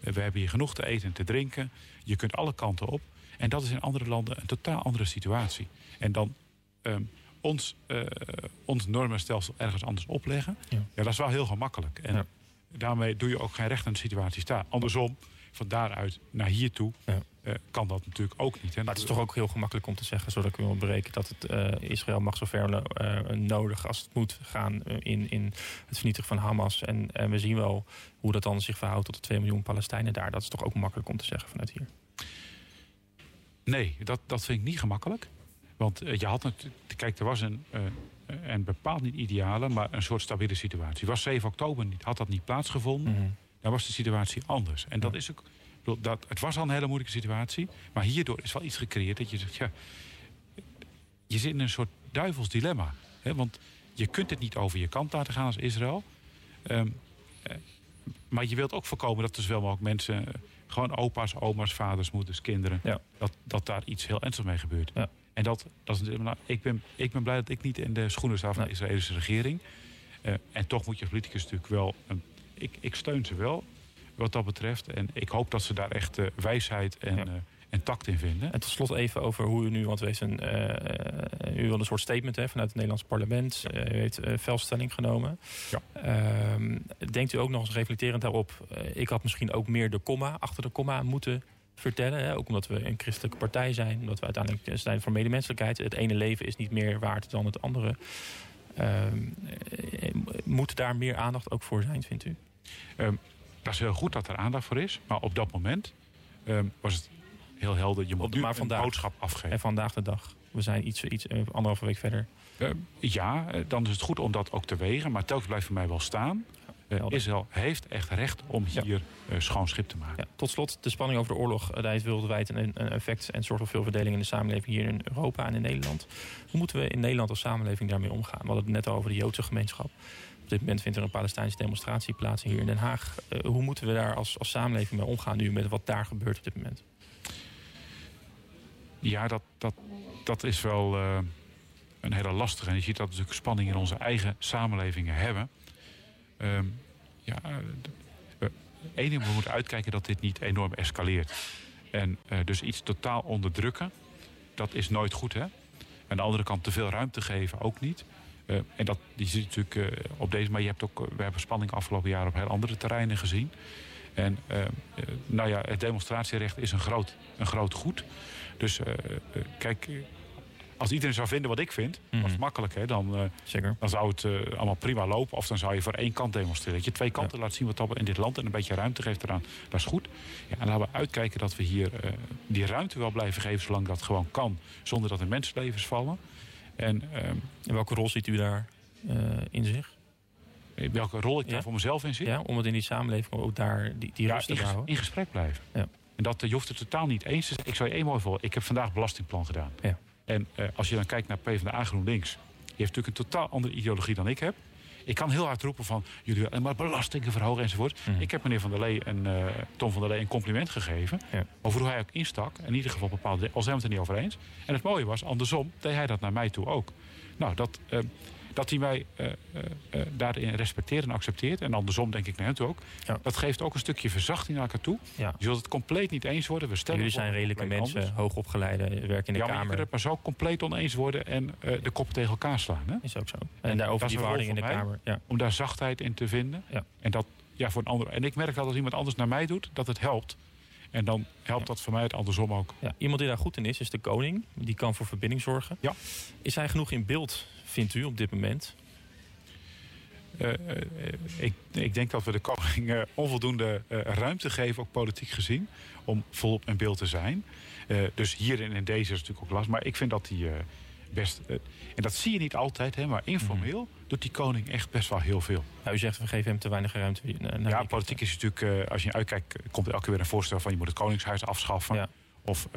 Uh, we hebben hier genoeg te eten en te drinken. Je kunt alle kanten op. En dat is in andere landen een totaal andere situatie. En dan um, ons, uh, ons normenstelsel ergens anders opleggen, ja. ja. dat is wel heel gemakkelijk. En ja. daarmee doe je ook geen recht aan de situatie staan. Andersom, van daaruit naar hier toe, ja. Uh, kan dat natuurlijk ook niet. Hè? Maar het is toch ook heel gemakkelijk om te zeggen, zodat ik wil berekenen dat het uh, Israël mag zover nodig als het moet gaan in, in het vernietigen van Hamas. En, en we zien wel hoe dat dan zich verhoudt tot de 2 miljoen Palestijnen daar. Dat is toch ook makkelijk om te zeggen vanuit hier. Nee, dat, dat vind ik niet gemakkelijk. Want je had natuurlijk, kijk, er was een, en bepaald niet ideale, maar een soort stabiele situatie. Was 7 oktober niet, had dat niet plaatsgevonden, mm -hmm. dan was de situatie anders. En ja. dat is ook, dat, het was al een hele moeilijke situatie, maar hierdoor is wel iets gecreëerd dat je zegt, ja, je zit in een soort duivels dilemma. Hè? Want je kunt het niet over je kant laten gaan als Israël. Um, uh, maar je wilt ook voorkomen dat er zowel mogelijk mensen gewoon opa's, oma's, vaders, moeders, kinderen. Ja. Dat, dat daar iets heel ernstigs mee gebeurt. Ja. En dat, dat is, nou, ik, ben, ik ben blij dat ik niet in de schoenen sta van de Israëlische regering. Uh, en toch moet je als politicus natuurlijk wel... Um, ik, ik steun ze wel wat dat betreft. En ik hoop dat ze daar echt uh, wijsheid en, ja. uh, en tact in vinden. En tot slot even over hoe u nu, want wees een, uh, u wil een soort statement hè, vanuit het Nederlands parlement. Ja. u heeft velstelling genomen. Ja. Ehm, denkt u ook nog eens reflecterend daarop, ik had misschien ook meer de komma achter de komma moeten vertellen. Hè? Ook omdat we een christelijke partij zijn. Omdat we uiteindelijk zijn voor medemenselijkheid. Het ene leven is niet meer waard dan het andere. Ehm, eh, moet daar meer aandacht ook voor zijn, vindt u? Um, dat is heel goed dat er aandacht voor is. Maar op dat moment um, was het heel helder. Je moet nu maar vandaag, een boodschap afgeven. En vandaag de dag. We zijn iets, iets uh, anderhalve week verder. Uh, ja, dan is het goed om dat ook te wegen. Maar telkens blijft voor mij wel staan. Israël heeft echt recht om hier uh, schoon schip te maken. Ja, tot slot, de spanning over de oorlog heeft wereldwijd een, een, effect en zorgt voor veel verdeling in de samenleving hier in Europa en in Nederland. Hoe moeten we in Nederland als samenleving daarmee omgaan? We hadden het net over de Joodse gemeenschap. Op dit moment vindt er een Palestijnse demonstratie plaats hier in Den Haag. hoe moeten we daar als, als samenleving mee omgaan nu met wat daar gebeurt op dit moment? Ja, dat, dat, dat is wel een hele lastige. En je ziet dat we natuurlijk spanning in onze eigen samenlevingen hebben. Um, ja, ding, we moeten uitkijken dat dit niet enorm escaleert. En uh, dus iets totaal onderdrukken, dat is nooit goed. Hè? Aan de andere kant te veel ruimte geven ook niet. Uh, en dat, die zit natuurlijk op deze... Maar je hebt ook, we hebben spanning afgelopen jaar op heel andere terreinen gezien. En nou ja, het demonstratierecht is een groot, een groot goed. Dus kijk, als iedereen zou vinden wat ik vind, mm -hmm. was makkelijk, hè, dan, uh, Zeker. dan zou het uh, allemaal prima lopen. Of dan zou je voor één kant demonstreren. Dat je twee kanten ja. laat zien wat dat in dit land en een beetje ruimte geeft eraan. Dat is goed. Ja, en laten we uitkijken dat we hier uh, die ruimte wel blijven geven zolang dat gewoon kan. Zonder dat er mensenlevens vallen. En, en welke rol ziet u daar in zich? Welke rol ik ja? daar voor mezelf in zie? Ja, om het in die samenleving ook daar die, die rust te in, houden. in gesprek blijven. Ja. En dat, je hoeft het totaal niet eens te zijn. Ik zou je één mooi voor. Ik heb vandaag belastingplan gedaan. Ja. En uh, als je dan kijkt naar PvdA GroenLinks... die heeft natuurlijk een totaal andere ideologie dan ik heb. Ik kan heel hard roepen van jullie willen maar belastingen verhogen enzovoort. Mhm. Ik heb meneer Van der Lee en uh, Tom van der Lee een compliment gegeven. Ja. Over hoe hij ook instak. In ieder geval bepaalde... Al zijn we het er niet over eens. En het mooie was, andersom deed hij dat naar mij toe ook. Nou, dat... Uh, dat hij mij uh, uh, daarin respecteert en accepteert. En andersom denk ik naar hem toe ook. Ja. Dat geeft ook een stukje verzachting naar elkaar toe. Ja. Je zult het compleet niet eens worden. We stellen Jullie zijn redelijke mensen, anders. hoogopgeleide, werken in de ja, Kamer. je het maar zo compleet oneens worden en uh, de kop tegen elkaar slaan. Hè? Is ook zo. En, en daarover die verhouding in de mij, Kamer. Ja. Om daar zachtheid in te vinden. Ja. En, dat, ja, voor een ander, en ik merk dat als iemand anders naar mij doet, dat het helpt. En dan helpt dat voor mij het andersom ook. Ja, iemand die daar goed in is, is de koning. Die kan voor verbinding zorgen. Ja. Is hij genoeg in beeld, vindt u, op dit moment? Uh, uh, ik, ik, denk dat we de koning uh, onvoldoende ruimte geven, ook politiek gezien, om volop in beeld te zijn. dus hierin in deze is het natuurlijk ook last. Maar ik vind dat hij best. en dat zie je niet altijd, hè, maar informeel mm. doet die koning echt best wel heel veel. Nou, u zegt we geven hem te weinig ruimte. Ja, politiek is natuurlijk, als je uitkijkt, komt er elke keer weer een voorstel van je moet het koningshuis afschaffen. Ja. Of,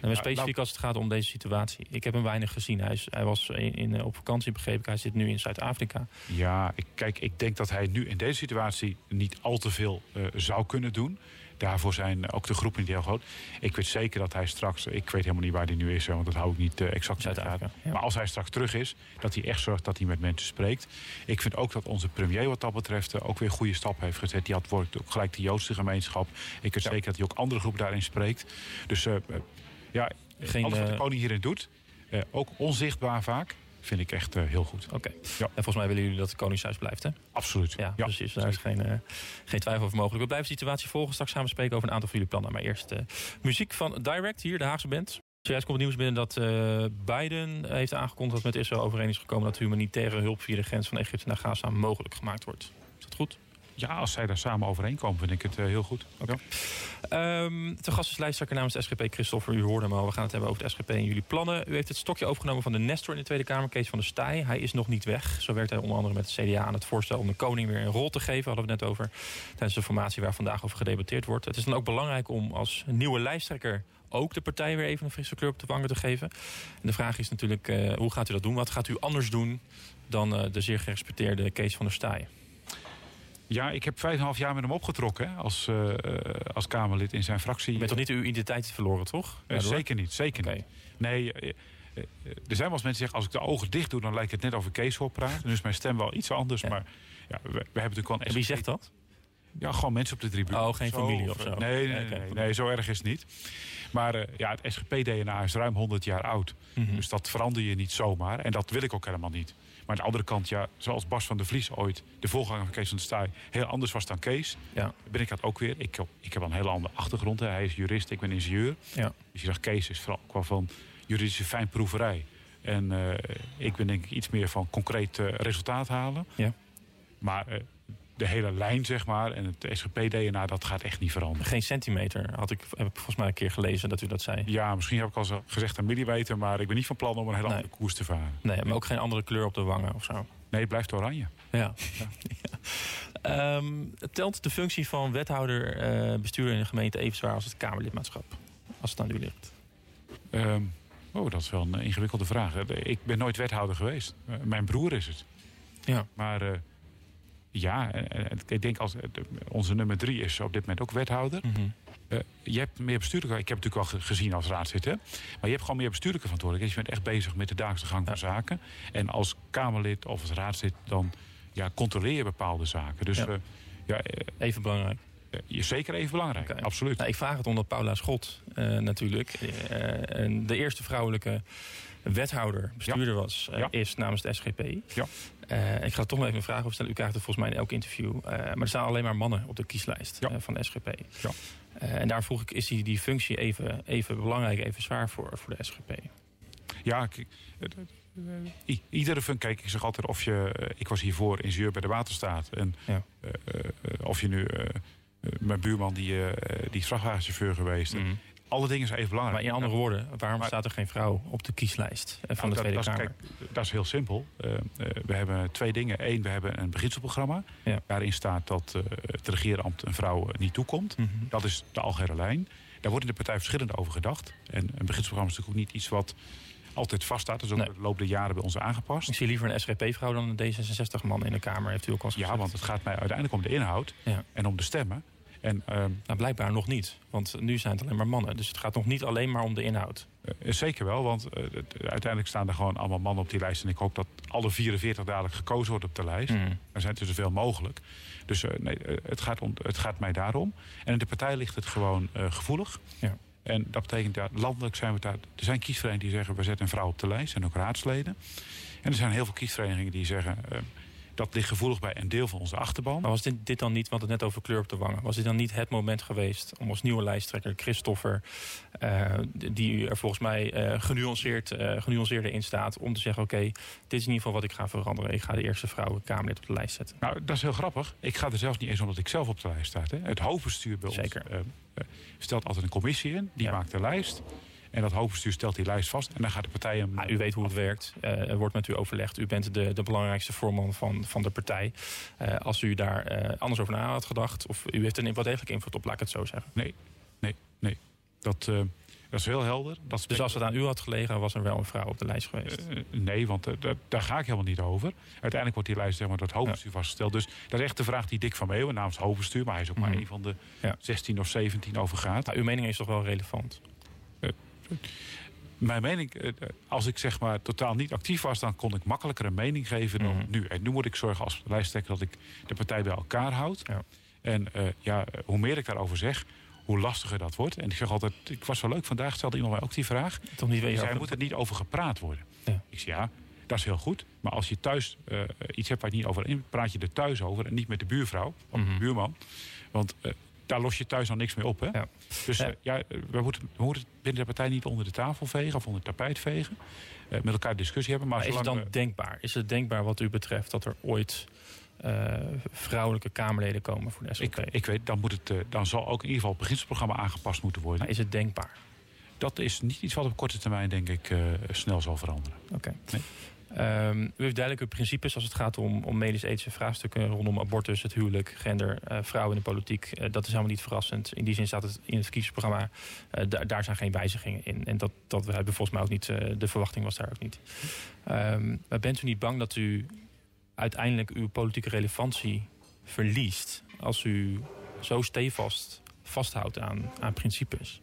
en specifiek nou, als het gaat om deze situatie. Ik heb hem weinig gezien. Hij, is, hij was in, in, op vakantie, begreep ik. Hij zit nu in Zuid-Afrika. Ja, ik, kijk, ik denk dat hij nu in deze situatie niet al te veel uh, zou kunnen doen. Daarvoor zijn ook de groepen niet heel groot. Ik weet zeker dat hij straks... Ik weet helemaal niet waar hij nu is, want dat hou ik niet uh, exact in de gaten. Ja. Maar als hij straks terug is, dat hij echt zorgt dat hij met mensen spreekt. Ik vind ook dat onze premier wat dat betreft ook weer goede stap heeft gezet. Die had ook gelijk de Joodse gemeenschap. Ik weet ja. zeker dat hij ook andere groepen daarin spreekt. Dus ja, geen, alles wat de koning hierin doet, uh, ook onzichtbaar vaak, vind ik echt uh, heel goed. Oké. Okay. Ja. En volgens mij willen jullie dat het Koningshuis blijft, hè? Absoluut. Ja, ja. precies. Daar is geen, uh, geen twijfel over mogelijk. We blijven de situatie volgen. Straks gaan we spreken over een aantal van jullie plannen. Maar eerst muziek van Direct, hier, de Haagse band. Zojuist komt het nieuws binnen dat Biden heeft aangekondigd dat met Israël overeen is gekomen dat humanitaire hulp via de grens van Egypte naar Gaza mogelijk gemaakt wordt. Is dat goed? Ja, als zij daar samen overeenkomen, vind ik het uh, heel goed. Okay. Ja. Um, te gast is lijsttrekker namens de SGP, Christopher. U hoorde hem al. We gaan het hebben over de SGP en jullie plannen. U heeft het stokje overgenomen van de Nestor in de Tweede Kamer, Kees van der Staaij. Hij is nog niet weg. Zo werkt hij onder andere met de CDA aan het voorstel om de koning weer een rol te geven. Hadden we het net over tijdens de formatie waar vandaag over gedebatteerd wordt. Het is dan ook belangrijk om als nieuwe lijsttrekker ook de partij weer even een frisse kleur op de wangen te geven. En de vraag is natuurlijk, uh, hoe gaat u dat doen? Wat gaat u anders doen dan uh, de zeer gerespecteerde Kees van der Staaij? Ja, ik heb vijf en half jaar met hem opgetrokken hè, als, uh, als Kamerlid in zijn fractie. Je bent toch niet uw identiteit verloren, toch? Uh, zeker niet, zeker okay. niet. Nee, er zijn wel eens mensen die zeggen, als ik de ogen dicht doe... dan lijkt het net over Kees hoor praten. Dus mijn stem wel iets anders. Ja. Maar ja, we, we, hebben natuurlijk wel een en wie zegt dat? Ja, gewoon mensen op de tribune. Oh, geen familie of zo? Nee, nee, nee, nee, nee, zo erg is het niet. Maar uh, ja, het SGP-DNA is ruim 100 jaar oud. Mm -hmm. Dus dat verander je niet zomaar. En dat wil ik ook helemaal niet. Maar aan de andere kant, ja, zoals Bas van der Vlies ooit... de voorganger van Kees van der Staaij heel anders was dan Kees... Ja. ben ik dat ook weer. Ik, ik heb een hele andere achtergrond. Hè. Hij is jurist, ik ben ingenieur. Ja. Dus je zegt, Kees is vooral qua van juridische fijnproeverij. En uh, ik ben denk ik iets meer van concreet uh, resultaat halen. Ja. Maar uh, de hele lijn, zeg maar, en het SGP-DNA, dat gaat echt niet veranderen. Geen centimeter, had ik, heb ik volgens mij een keer gelezen dat u dat zei. Ja, misschien heb ik al gezegd een millimeter, maar ik ben niet van plan om een hele nee. andere koers te varen. Nee, maar ook geen andere kleur op de wangen of zo? Nee, het blijft oranje. Ja. ja. um, telt de functie van wethouder, uh, bestuurder in de gemeente even zwaar als het Kamerlidmaatschap? Als het aan u ligt. Um, oh, dat is wel een ingewikkelde vraag. Ik ben nooit wethouder geweest. Uh, mijn broer is het. Ja. Maar... Uh, ja, ik denk als onze nummer drie is op dit moment ook wethouder. Mm -hmm. uh, je hebt meer bestuurlijke, ik heb het natuurlijk al gezien als raadzitter, maar je hebt gewoon meer bestuurlijke verantwoordelijkheid. Je bent echt bezig met de dagelijkse gang van ja. zaken. En als Kamerlid of als raadslid, dan ja, controleer je bepaalde zaken. Dus, ja. Uh, ja, even belangrijk. Zeker even belangrijk, okay. absoluut. Nou, ik vraag het omdat Paula Schot natuurlijk, de eerste vrouwelijke wethouder, bestuurder ja. was, ja. is namens de SGP. Ja. Uh, ik ga toch nog even een vraag over stellen. U krijgt het volgens mij in elk interview. Uh, maar er staan alleen maar mannen op de kieslijst van de SGP. Ja. en daar vroeg ik, is die, die functie even, even belangrijk, even zwaar voor, voor de SGP? Ja, iedere functie, kijk, ik zeg altijd of je... ik was hiervoor ingenieur bij de Waterstaat. En of je nu... mijn buurman die, die is vrachtwagenchauffeur geweest. Mm -hmm alle dingen zijn even belangrijk. Maar in andere woorden, waarom staat er geen vrouw op de kieslijst van nou, de Tweede dat, Kamer? Kijk, dat is heel simpel. Uh, uh, we hebben twee dingen. Eén, we hebben een beginselprogramma. Ja. Waarin staat dat uh, het regeerambt een vrouw niet toekomt. Mm -hmm. Dat is de algehele lijn. Daar wordt in de partij verschillend over gedacht. En een beginselprogramma is natuurlijk ook niet iets wat altijd vaststaat. Dat is ook nee. de loop der jaren bij ons aangepast. Ik zie liever een SGP-vrouw dan een D66-man in de Kamer, heeft u ook al gezegd. Ja, want het gaat mij uiteindelijk om de inhoud ja. en om de stemmen. En, uh, nou, blijkbaar nog niet. Want nu zijn het alleen maar mannen. Dus het gaat nog niet alleen maar om de inhoud. Uh, zeker wel, want uh, uiteindelijk staan er gewoon allemaal mannen op die lijst. En ik hoop dat alle 44 dadelijk gekozen worden op de lijst. Mm. Er zijn er zoveel mogelijk. Dus nee, het, gaat om, het gaat mij daarom. En in de partij ligt het gewoon gevoelig. Ja. En dat betekent dat landelijk zijn we daar. Er zijn kiesverenigingen die zeggen we zetten een vrouw op de lijst. En ook raadsleden. En er zijn heel veel kiesverenigingen die zeggen dat ligt gevoelig bij een deel van onze achterban. Maar was dit, dit dan niet, want het net over kleur op de wangen... was dit dan niet het moment geweest om als nieuwe lijsttrekker Christoffer... Uh, die er volgens mij uh, genuanceerd, uh, genuanceerder in staat... om te zeggen, oké, okay, dit is in ieder geval wat ik ga veranderen. Ik ga de eerste vrouwen Kamerlid op de lijst zetten. Nou, dat is heel grappig. Ik ga er zelfs niet eens omdat ik zelf op de lijst sta. Hè. Het hoofdbestuur bij Zeker. ons stelt altijd een commissie in. Die ja. maakt de lijst. En dat hoofdbestuur stelt die lijst vast. En dan gaat de partij hem... U weet hoe het werkt. Uh, er wordt met u overlegd. U bent de, de belangrijkste voorman van, van de partij. Uh, als u daar uh, anders over na had gedacht... of u heeft er wat degelijk invloed op, laat ik het zo zeggen. Nee, nee, nee. Dat, dat is heel helder. Dat dus als het aan u had gelegen, was er wel een vrouw op de lijst geweest? nee, want daar ga ik helemaal niet over. Uiteindelijk wordt die lijst zeg maar, door het hoofdbestuur ja. vastgesteld. Dus dat is echt de vraag die Dick van Meeuwen namens hoofdbestuur... maar hij is ook mm. maar een van de ja. 16 of 17 over gaat. Maar uw mening is toch wel relevant? Mijn mening, eh, als ik zeg maar totaal niet actief was, dan kon ik makkelijker een mening geven dan mm -hmm. nu. En nu moet ik zorgen als lijsttrekker dat ik de partij bij elkaar houd. Ja. En uh, ja, hoe meer ik daarover zeg, hoe lastiger dat wordt. En ik zeg altijd, ik was wel leuk, vandaag stelde iemand mij ook die vraag. Toch niet zei, moet er niet over gepraat worden. Ja. Ik zeg ja, dat is heel goed. Maar als je thuis uh, iets hebt waar je niet over in, praat je er thuis over en niet met de buurvrouw of mm -hmm. de buurman. Want uh, daar los je thuis al niks mee op. Hè? Ja. Dus uh, ja, we, moeten, we moeten binnen de partij niet onder de tafel vegen of onder het tapijt vegen. Uh, met elkaar discussie hebben. Maar, maar is het dan we... denkbaar? Is het denkbaar wat u betreft dat er ooit uh, vrouwelijke Kamerleden komen voor de SLP? Ik, ik weet, dan, moet het, dan zal ook in ieder geval het beginselprogramma aangepast moeten worden. Maar is het denkbaar? Dat is niet iets wat op korte termijn, denk ik, snel zal veranderen. Oké. Okay. Nee. Um, u heeft duidelijke principes als het gaat om, om medisch-ethische vraagstukken rondom abortus, het huwelijk, gender, uh, vrouwen in de politiek. Uh, dat is helemaal niet verrassend. In die zin staat het in het verkiezingsprogramma. Da daar zijn geen wijzigingen in. En dat, dat we hebben volgens mij ook niet, de verwachting was daar ook niet. Um, maar bent u niet bang dat u uiteindelijk uw politieke relevantie verliest als u zo stevast vasthoudt aan, aan principes?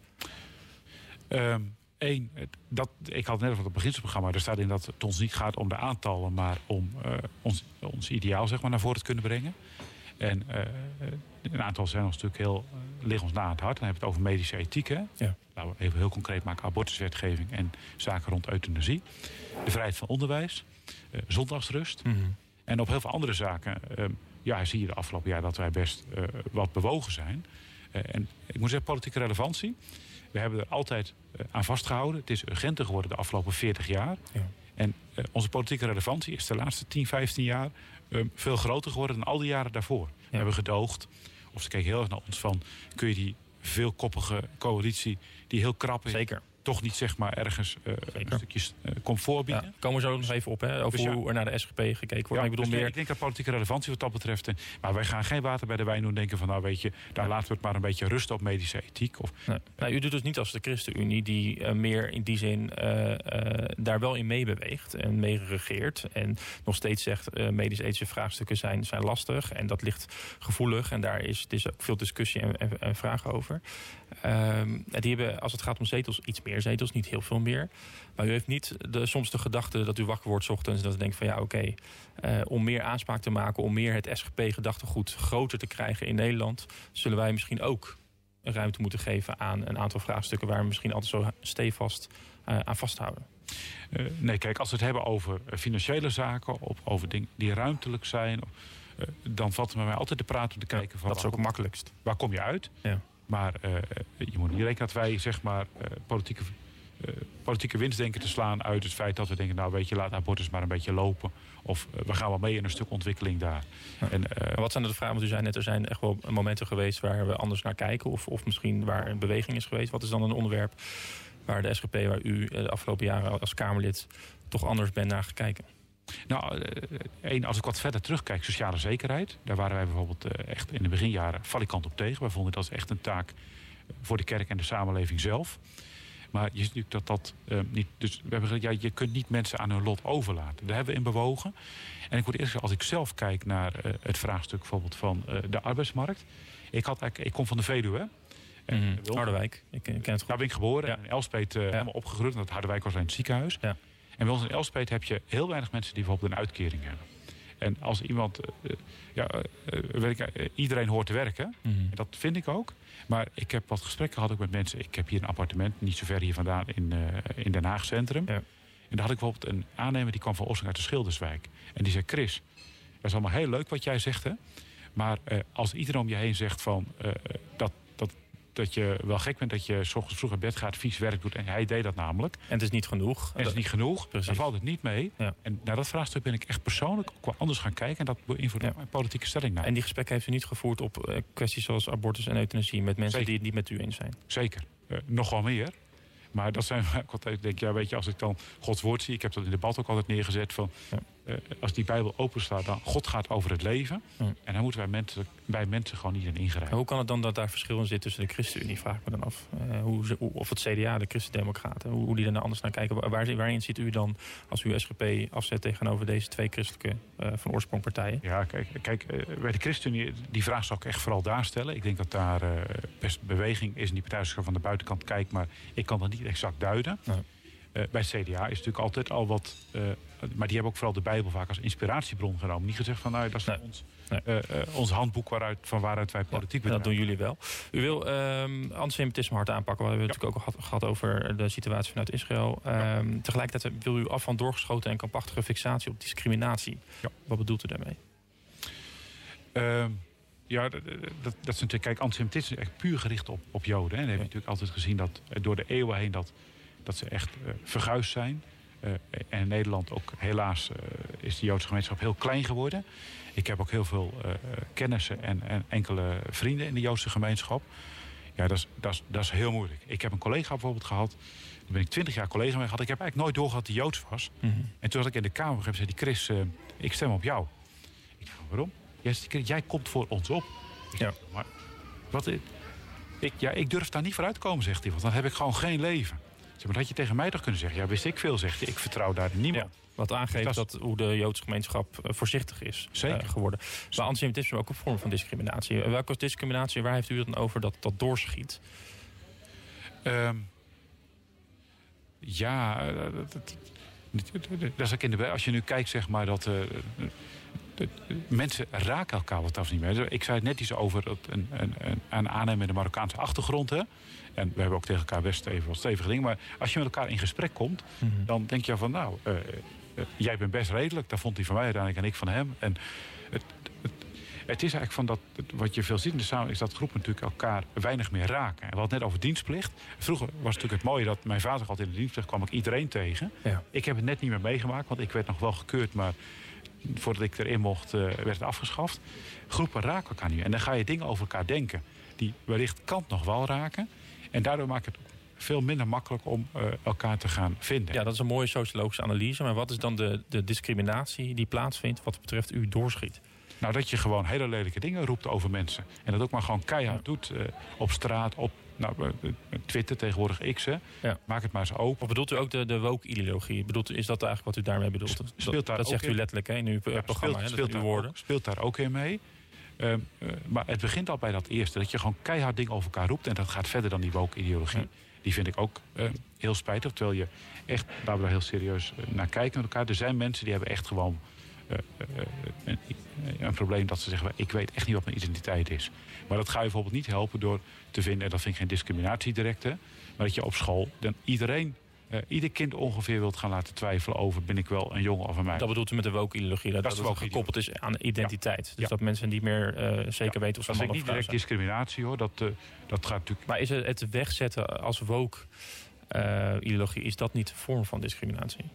Um Eén, dat, ik had net over het beginselprogramma. Er staat in dat het ons niet gaat om de aantallen, maar om uh, ons, ons ideaal zeg maar, naar voren te kunnen brengen. En een aantal zijn ons natuurlijk heel, liggen ons na aan het hart. Dan hebben we het over medische ethiek. Hè? Ja. Laten we even heel concreet maken. Abortuswetgeving en zaken rond euthanasie. De vrijheid van onderwijs. zondagsrust. Mhm. En op heel veel andere zaken ehm, ja, zie je de afgelopen jaar dat wij best wat bewogen zijn. en ik moet zeggen, politieke relevantie. We hebben er altijd aan vastgehouden. Het is urgenter geworden de afgelopen 40 jaar. Ja. En onze politieke relevantie is de laatste 10, 15 jaar ehm, veel groter geworden dan al die jaren daarvoor. We hebben gedoogd, of ze keken heel erg naar ons van... kun je die veelkoppige coalitie, die heel krap is... Zeker toch niet zeg maar ergens uh, een stukje uh, comfort bieden. Ja, komen we zo nog even op, hè, over dus hoe er naar de SGP gekeken wordt. ik, bedoel dus meer... ik denk dat politieke relevantie wat dat betreft. Maar wij gaan geen water bij de wijn doen denken van nou weet je, daar laten we het maar een beetje rusten op medische ethiek. Of... Nee. Nou, u doet dus niet als de ChristenUnie die uh, meer in die zin daar wel in meebeweegt en mee regeert. En nog steeds zegt medisch-ethische vraagstukken zijn, zijn lastig en dat ligt gevoelig. En daar is, is ook veel discussie en, en, en vragen over. Um, die hebben, als het gaat om zetels, iets meer zetels, niet heel veel meer. Maar u heeft niet de, soms de gedachte dat u wakker wordt ochtends... en dat u denkt van ja, oké, okay, uh, om meer aanspraak te maken... om meer het SGP-gedachtegoed groter te krijgen in Nederland... zullen wij misschien ook ruimte moeten geven aan een aantal vraagstukken... waar we misschien altijd zo stevast uh, aan vasthouden. Uh, nee, kijk, als we het hebben over financiële zaken... of over dingen die ruimtelijk zijn... dan valt het met mij altijd te praten om te kijken ja, van... Dat is ook het makkelijkst. Waar kom je uit? Ja. Maar uh, je moet niet rekenen dat wij zeg maar, uh, politieke, uh, politieke winst denken te slaan uit het feit dat we denken, nou weet je, laat abortus maar een beetje lopen. Of we gaan wel mee in een stuk ontwikkeling daar. Ja. En, wat zijn de vragen? Want u zei net, er zijn echt wel momenten geweest waar we anders naar kijken. Of, of misschien waar een beweging is geweest. Wat is dan een onderwerp waar de SGP, waar u de afgelopen jaren als Kamerlid toch anders bent naar gekeken? Nou, één, als ik wat verder terugkijk, sociale zekerheid. Daar waren wij bijvoorbeeld echt in de beginjaren valikant op tegen. Wij vonden dat echt een taak voor de kerk en de samenleving zelf. Maar je ziet natuurlijk dat dat uh, niet. Dus we hebben gezegd, ja, je kunt niet mensen aan hun lot overlaten. Daar hebben we in bewogen. En ik moet eerst zeggen, als ik zelf kijk naar uh, het vraagstuk bijvoorbeeld van uh, de arbeidsmarkt. Ik, had eigenlijk, ik kom van de Veluwe. En mm -hmm. Harderwijk, ik ken het goed. Daar ben ik geboren. Ja. En in Elspeet ja. helemaal opgegroeid. En dat Harderwijk was alleen het ziekenhuis. Ja. En bij ons in Elspet heb je heel weinig mensen die bijvoorbeeld een uitkering hebben. En als iemand, uh, ja, uh, weet ik, iedereen hoort te werken. Mm -hmm. En dat vind ik ook. Maar ik heb wat gesprekken gehad ook met mensen. Ik heb hier een appartement, niet zo ver hier vandaan, in, in Den Haag Centrum. Ja. En daar had ik bijvoorbeeld een aannemer die kwam van Ossing uit de Schilderswijk. En die zei, Chris, dat is allemaal heel leuk wat jij zegt, hè. Maar als iedereen om je heen zegt van, dat, dat je wel gek bent dat je s ochtends vroeg uit bed gaat, vies werk doet. En hij deed dat namelijk. En het is niet genoeg. En het is niet genoeg. Precies. Dan valt het niet mee. Ja. En naar dat vraagstuk ben ik echt persoonlijk ook wel anders gaan kijken. En dat beïnvloedt ja. mijn politieke stelling. Nou. En die gesprekken heeft u niet gevoerd op uh, kwesties zoals abortus en euthanasie met mensen Zeker. die het niet met u eens zijn? Zeker. Uh, nog wel meer. Maar dat zijn ik altijd denk, ja, weet je, als ik dan Gods woord zie, ik heb dat in debat ook altijd neergezet van ja. Uh, als die Bijbel open staat, dan God gaat over het leven. Ja. En daar moeten wij mensen, bij mensen gewoon niet in ingrijpen. Hoe kan het dan dat daar verschil in zit tussen de ChristenUnie, vraag ik me dan af. Uh, hoe, ze, of het CDA, de Christendemocraten, hoe, hoe die er nou anders naar kijken. Waar, waarin zit u dan als u SGP afzet tegenover deze twee christelijke uh, van oorsprongpartijen? Ja, kijk, kijk bij de ChristenUnie, die vraag zal ik echt vooral daar stellen. Ik denk dat daar best beweging is in die partij van de buitenkant kijkt, maar ik kan dat niet exact duiden. Nee. Uh, bij het CDA is natuurlijk altijd al wat. Uh, maar die hebben ook vooral de Bijbel vaak als inspiratiebron genomen. Niet gezegd van nou, dat is nee. ons, nee. uh, ons handboek waaruit, van waaruit wij politiek ja, Dat doen jullie wel. U wil um, antisemitisme hard aanpakken. We hebben het ja. natuurlijk ook gehad, gehad, over de situatie vanuit Israël. Um, ja. Tegelijkertijd wil u af van doorgeschoten en krampachtige fixatie op discriminatie. Wat bedoelt u daarmee? Ehm, ja, dat, dat, dat is natuurlijk. Kijk, antisemitisme is echt puur gericht op, op Joden. Hè. En we hebben natuurlijk altijd gezien dat door de eeuwen heen dat dat ze echt uh, verguisd zijn. Uh, en in Nederland ook helaas uh, is de Joodse gemeenschap heel klein geworden. Ik heb ook heel veel kennissen en, en, enkele vrienden in de Joodse gemeenschap. Ja, dat is, dat, is, dat is heel moeilijk. Ik heb een collega bijvoorbeeld gehad. Daar ben ik twintig jaar collega mee gehad. Ik heb eigenlijk nooit doorgehad dat hij Joods was. Mm -hmm. En toen zat ik in de kamer heb zei die Chris, ik stem op jou. Ik dacht, waarom? Jij, jij komt voor ons op. Ik ja. Maar wat, ik, ja, ik durf daar niet voor uit te komen, zegt hij. Want dan heb ik gewoon geen leven. Maar dat had je tegen mij toch kunnen zeggen. Ja, wist ik veel, zegt hij. Ik vertrouw daar niemand. Ja, wat aangeeft dat, dat, hoe de Joodse gemeenschap uh, voorzichtig is uh, geworden. Maar antisemitisme is ook een vorm van discriminatie. Uh, welke discriminatie, waar heeft u het dan over dat dat doorschiet? Um, ja, dat, dat, dat is ook in de, als je nu kijkt, zeg maar, dat mensen raken elkaar wat af niet meer. Ik zei het net iets over een, een, een, een aannemer met een Marokkaanse achtergrond. Hè? En we hebben ook tegen elkaar best even wat stevige dingen. Maar als je met elkaar in gesprek komt, mhm. dan denk je van nou, uh, jij bent best redelijk. Dat vond hij van mij uiteindelijk en ik van hem. En het, het, het is eigenlijk van dat, wat je veel ziet in de samenleving, is dat groepen natuurlijk elkaar weinig meer raken. En we hadden net over dienstplicht. Vroeger was natuurlijk het mooie dat mijn vader altijd in de dienstplicht kwam ik iedereen tegen. Ja. Ik heb het net niet meer meegemaakt, want ik werd nog wel gekeurd, maar voordat ik erin mocht, uh, werd het afgeschaft. Groepen raken elkaar niet. En dan ga je dingen over elkaar denken die wellicht kant nog wel raken. En daardoor maakt het veel minder makkelijk om uh, elkaar te gaan vinden. Ja, dat is een mooie sociologische analyse. Maar wat is dan de, de discriminatie die plaatsvindt wat betreft u doorschiet? Nou, dat je gewoon hele lelijke dingen roept over mensen. En dat ook maar gewoon keihard doet uh, op straat, op nou, Twitter, tegenwoordig X. Hè. Ja. Maak het maar eens open. Of bedoelt u ook de, de woke-ideologie? Bedoelt, is dat eigenlijk wat u daarmee bedoelt? Speelt daar dat, zegt u letterlijk hè, in uw ja, programma. Speelt, speelt, daar woorden. Ook, speelt daar ook in mee. Uh, uh, maar het begint al bij dat eerste. Dat je gewoon keihard dingen over elkaar roept. En dat gaat verder dan die woke-ideologie. Ja. Die vind ik ook uh, heel spijtig. Terwijl je echt, waar we daar heel serieus naar kijken met elkaar. Er zijn mensen die hebben echt gewoon een, een, probleem dat ze zeggen... ik weet echt niet wat mijn identiteit is. Maar dat ga je bijvoorbeeld niet helpen door te vinden... en dat vind ik geen discriminatie direct, hè, maar dat je op school dan iedereen uh, ieder kind ongeveer wilt gaan laten twijfelen over ben ik wel een jongen of een meisje. Dat bedoelt u met de woke-ideologie, dat, dat, dat het gekoppeld is aan identiteit. Dus dat mensen niet meer uh, zeker weten of ze man of Dat is niet direct discriminatie hoor, dat, uh, dat gaat natuurlijk... Maar is het, het wegzetten als woke-ideologie, is dat niet een vorm van discriminatie?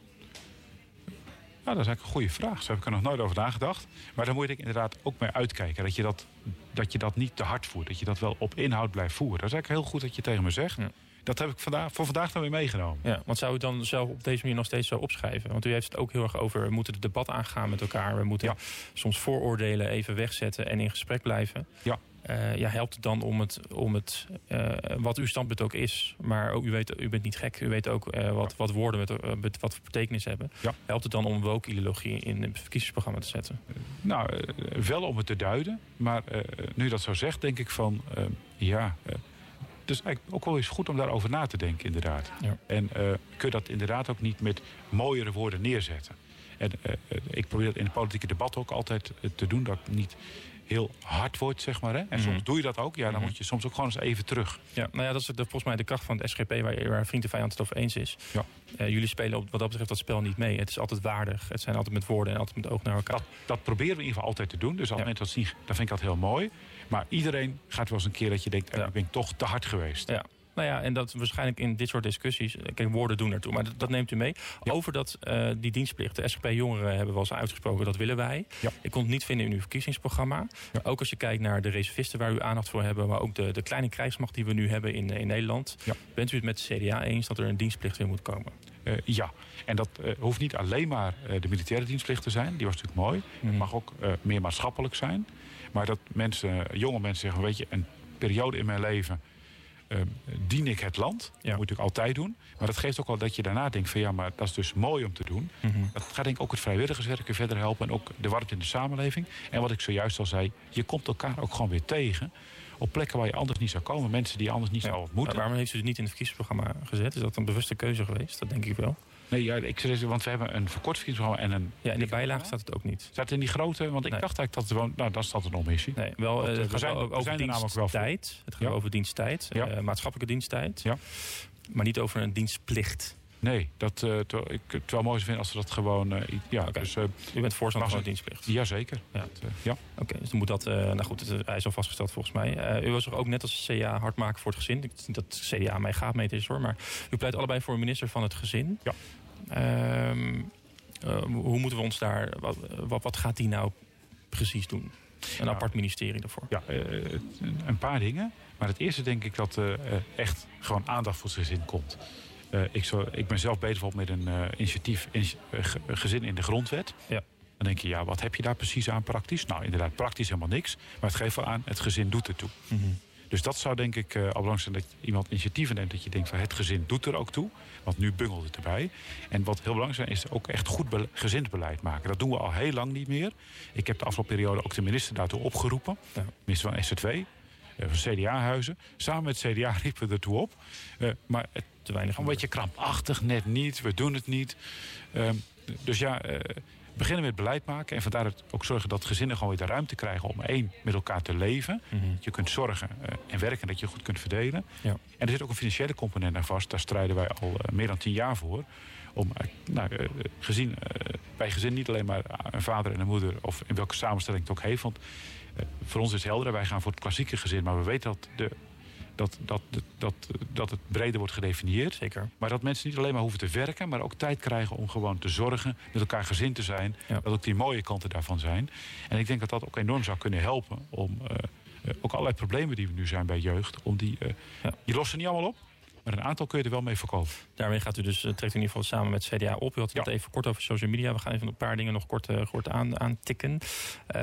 Nou, dat is eigenlijk een goede vraag. Zo heb ik er nog nooit over nagedacht. Maar daar moet ik inderdaad ook mee uitkijken. Dat je dat, dat je dat niet te hard voert. Dat je dat wel op inhoud blijft voeren. Dat is eigenlijk heel goed dat je tegen me zegt. Ja. Dat heb ik vandaag, voor vandaag dan weer meegenomen. Ja, want zou u dan zelf op deze manier nog steeds zo opschrijven? Want u heeft het ook heel erg over... we moeten het debat aangaan met elkaar. We moeten soms vooroordelen even wegzetten en in gesprek blijven. Ja. Uh, ja, helpt het dan om het, om het uh, wat uw standpunt ook is, maar ook, u, weet, u bent niet gek, u weet ook uh, wat, wat woorden met, met, wat voor betekenis hebben. Ja. Helpt het dan om woke-ideologie in het verkiezingsprogramma te zetten? Nou, wel om het te duiden, maar nu dat zo zegt, denk ik van ja. Is eigenlijk ook wel eens goed om daarover na te denken, inderdaad. Ja. En kun je dat inderdaad ook niet met mooiere woorden neerzetten. En ik probeer dat in het politieke debat ook altijd te doen. Dat ik niet heel hard wordt, zeg maar. Hè? En soms mhm. doe je dat ook. Ja, dan mhm. moet je soms ook gewoon eens even terug. Ja, nou ja, dat is de, volgens mij de kracht van het SGP... waar, waar vriend en vijand het over eens is. Ja. Uh, jullie spelen op, wat dat betreft dat spel niet mee. Het is altijd waardig. Het zijn altijd met woorden en altijd met oog naar elkaar. Dat, dat proberen we in ieder geval altijd te doen. Dus als ja. mensen dat zien, dan vind ik dat heel mooi. Maar iedereen gaat wel eens een keer dat je denkt... Ja. ik ben toch te hard geweest. Ja. Nou ja, en dat waarschijnlijk in dit soort discussies... Eh, kijk, woorden doen ertoe, maar dat, dat neemt u mee. Over dat, uh, die dienstplicht. De SGP-jongeren hebben wel eens uitgesproken, dat willen wij. Ja. Ik kon het niet vinden in uw verkiezingsprogramma. Ja. Ook als je kijkt naar de reservisten waar u aandacht voor hebben... maar ook de, de kleine krijgsmacht die we nu hebben in, in Nederland. Bent u het met de CDA eens dat er een dienstplicht weer moet komen? Uh, ja, en dat uh, hoeft niet alleen maar de militaire dienstplicht te zijn. Die was natuurlijk mooi. Mm. Het mag ook meer maatschappelijk zijn. Maar dat mensen, jonge mensen zeggen, weet je, een periode in mijn leven uh, dien ik het land. Dat moet natuurlijk altijd doen. Maar dat geeft ook wel dat je daarna denkt van ja, maar dat is dus mooi om te doen. Mm -hmm. Dat gaat denk ik ook het vrijwilligerswerk verder helpen. En ook de warmte in de samenleving. En wat ik zojuist al zei, je komt elkaar ook gewoon weer tegen. Op plekken waar je anders niet zou komen. Mensen die je anders niet ja. zou ontmoeten. waarom heeft u het niet in het verkiezingsprogramma gezet? Is dat een bewuste keuze geweest? Dat denk ik wel. Nee, ja, ik want we hebben een verkort verkiezingsprogramma en een... Ja, in de bijlage staat het ook niet. Staat het in die grote? Want ik nee. dacht eigenlijk dat het gewoon... Nou, dat staat een omissie. Nee, wel, uh, het gaat over, diensttijd. Het gaat ja. over diensttijd. Ja. Uh, maatschappelijke diensttijd. Ja. Maar niet over een dienstplicht. Nee, dat, uh, terwijl ik het wel mooi zou vinden als we dat gewoon... Uh, ja, okay. dus, uh, U bent voorstander van dienstplicht? Jazeker. Ja. ja. Oké, okay, dus dan moet dat... nou goed, het, hij is al vastgesteld volgens mij. u was er ook net als CDA hard maken voor het gezin. Ik denk dat CDA mij gaat meten is hoor. Maar u pleit allebei voor een minister van het gezin. Ja. Um, uh, hoe moeten we ons daar... Wat, wat, wat, gaat die nou precies doen? Een nou, apart ministerie daarvoor? Ja, uh, een paar dingen. Maar het eerste denk ik dat uh, echt gewoon aandacht voor het gezin komt. ik, zo, ik ben zelf bezig met een initiatief in, gezin in de grondwet. Ja. Dan denk je, ja, wat heb je daar precies aan praktisch? Nou, inderdaad, praktisch helemaal niks. Maar het geeft wel aan, het gezin doet ertoe. Mm -hmm. Dus dat zou denk ik al belangrijk zijn dat iemand initiatieven neemt. Dat je denkt van het gezin doet er ook toe. Want nu bungelt het erbij. En wat heel belangrijk is, is ook echt goed gezinsbeleid maken. Dat doen we al heel lang niet meer. Ik heb de afgelopen periode ook de minister daartoe opgeroepen. Ja. Minister van SZW. Uh, eh, van CDA-huizen. Samen met CDA riepen we ertoe op. Uh, maar het, te weinig een beetje krampachtig, net niet. We doen het niet. Uh, dus ja, beginnen met beleid maken en vandaar ook zorgen dat gezinnen gewoon weer de ruimte krijgen om één met elkaar te leven. Dat je kunt zorgen eh, en werken, dat je goed kunt verdelen. Ja. En er zit ook een financiële component aan vast. Daar strijden wij al eh, meer dan tien jaar voor. Om eh, nou, gezien, bij gezin niet alleen maar een vader en een moeder, of in welke samenstelling het ook heeft. Want voor ons is het helder, wij gaan voor het klassieke gezin, maar we weten dat, de, dat, dat, dat, dat het breder wordt gedefinieerd. Zeker. Maar dat mensen niet alleen maar hoeven te werken, maar ook tijd krijgen om gewoon te zorgen, met elkaar gezin te zijn. Ja. Dat ook die mooie kanten daarvan zijn. En ik denk dat dat ook enorm zou kunnen helpen om eh, eh, ook allerlei problemen die we nu zijn bij jeugd, om die. eh Ja. Je lost ze niet allemaal op, maar een aantal kun je er wel mee voorkomen. Daarmee gaat u dus, eh, trekt u in ieder geval samen met CDA op. U had het Ja. even kort over social media. We gaan even een paar dingen nog kort, eh, kort aan, aantikken. Eh,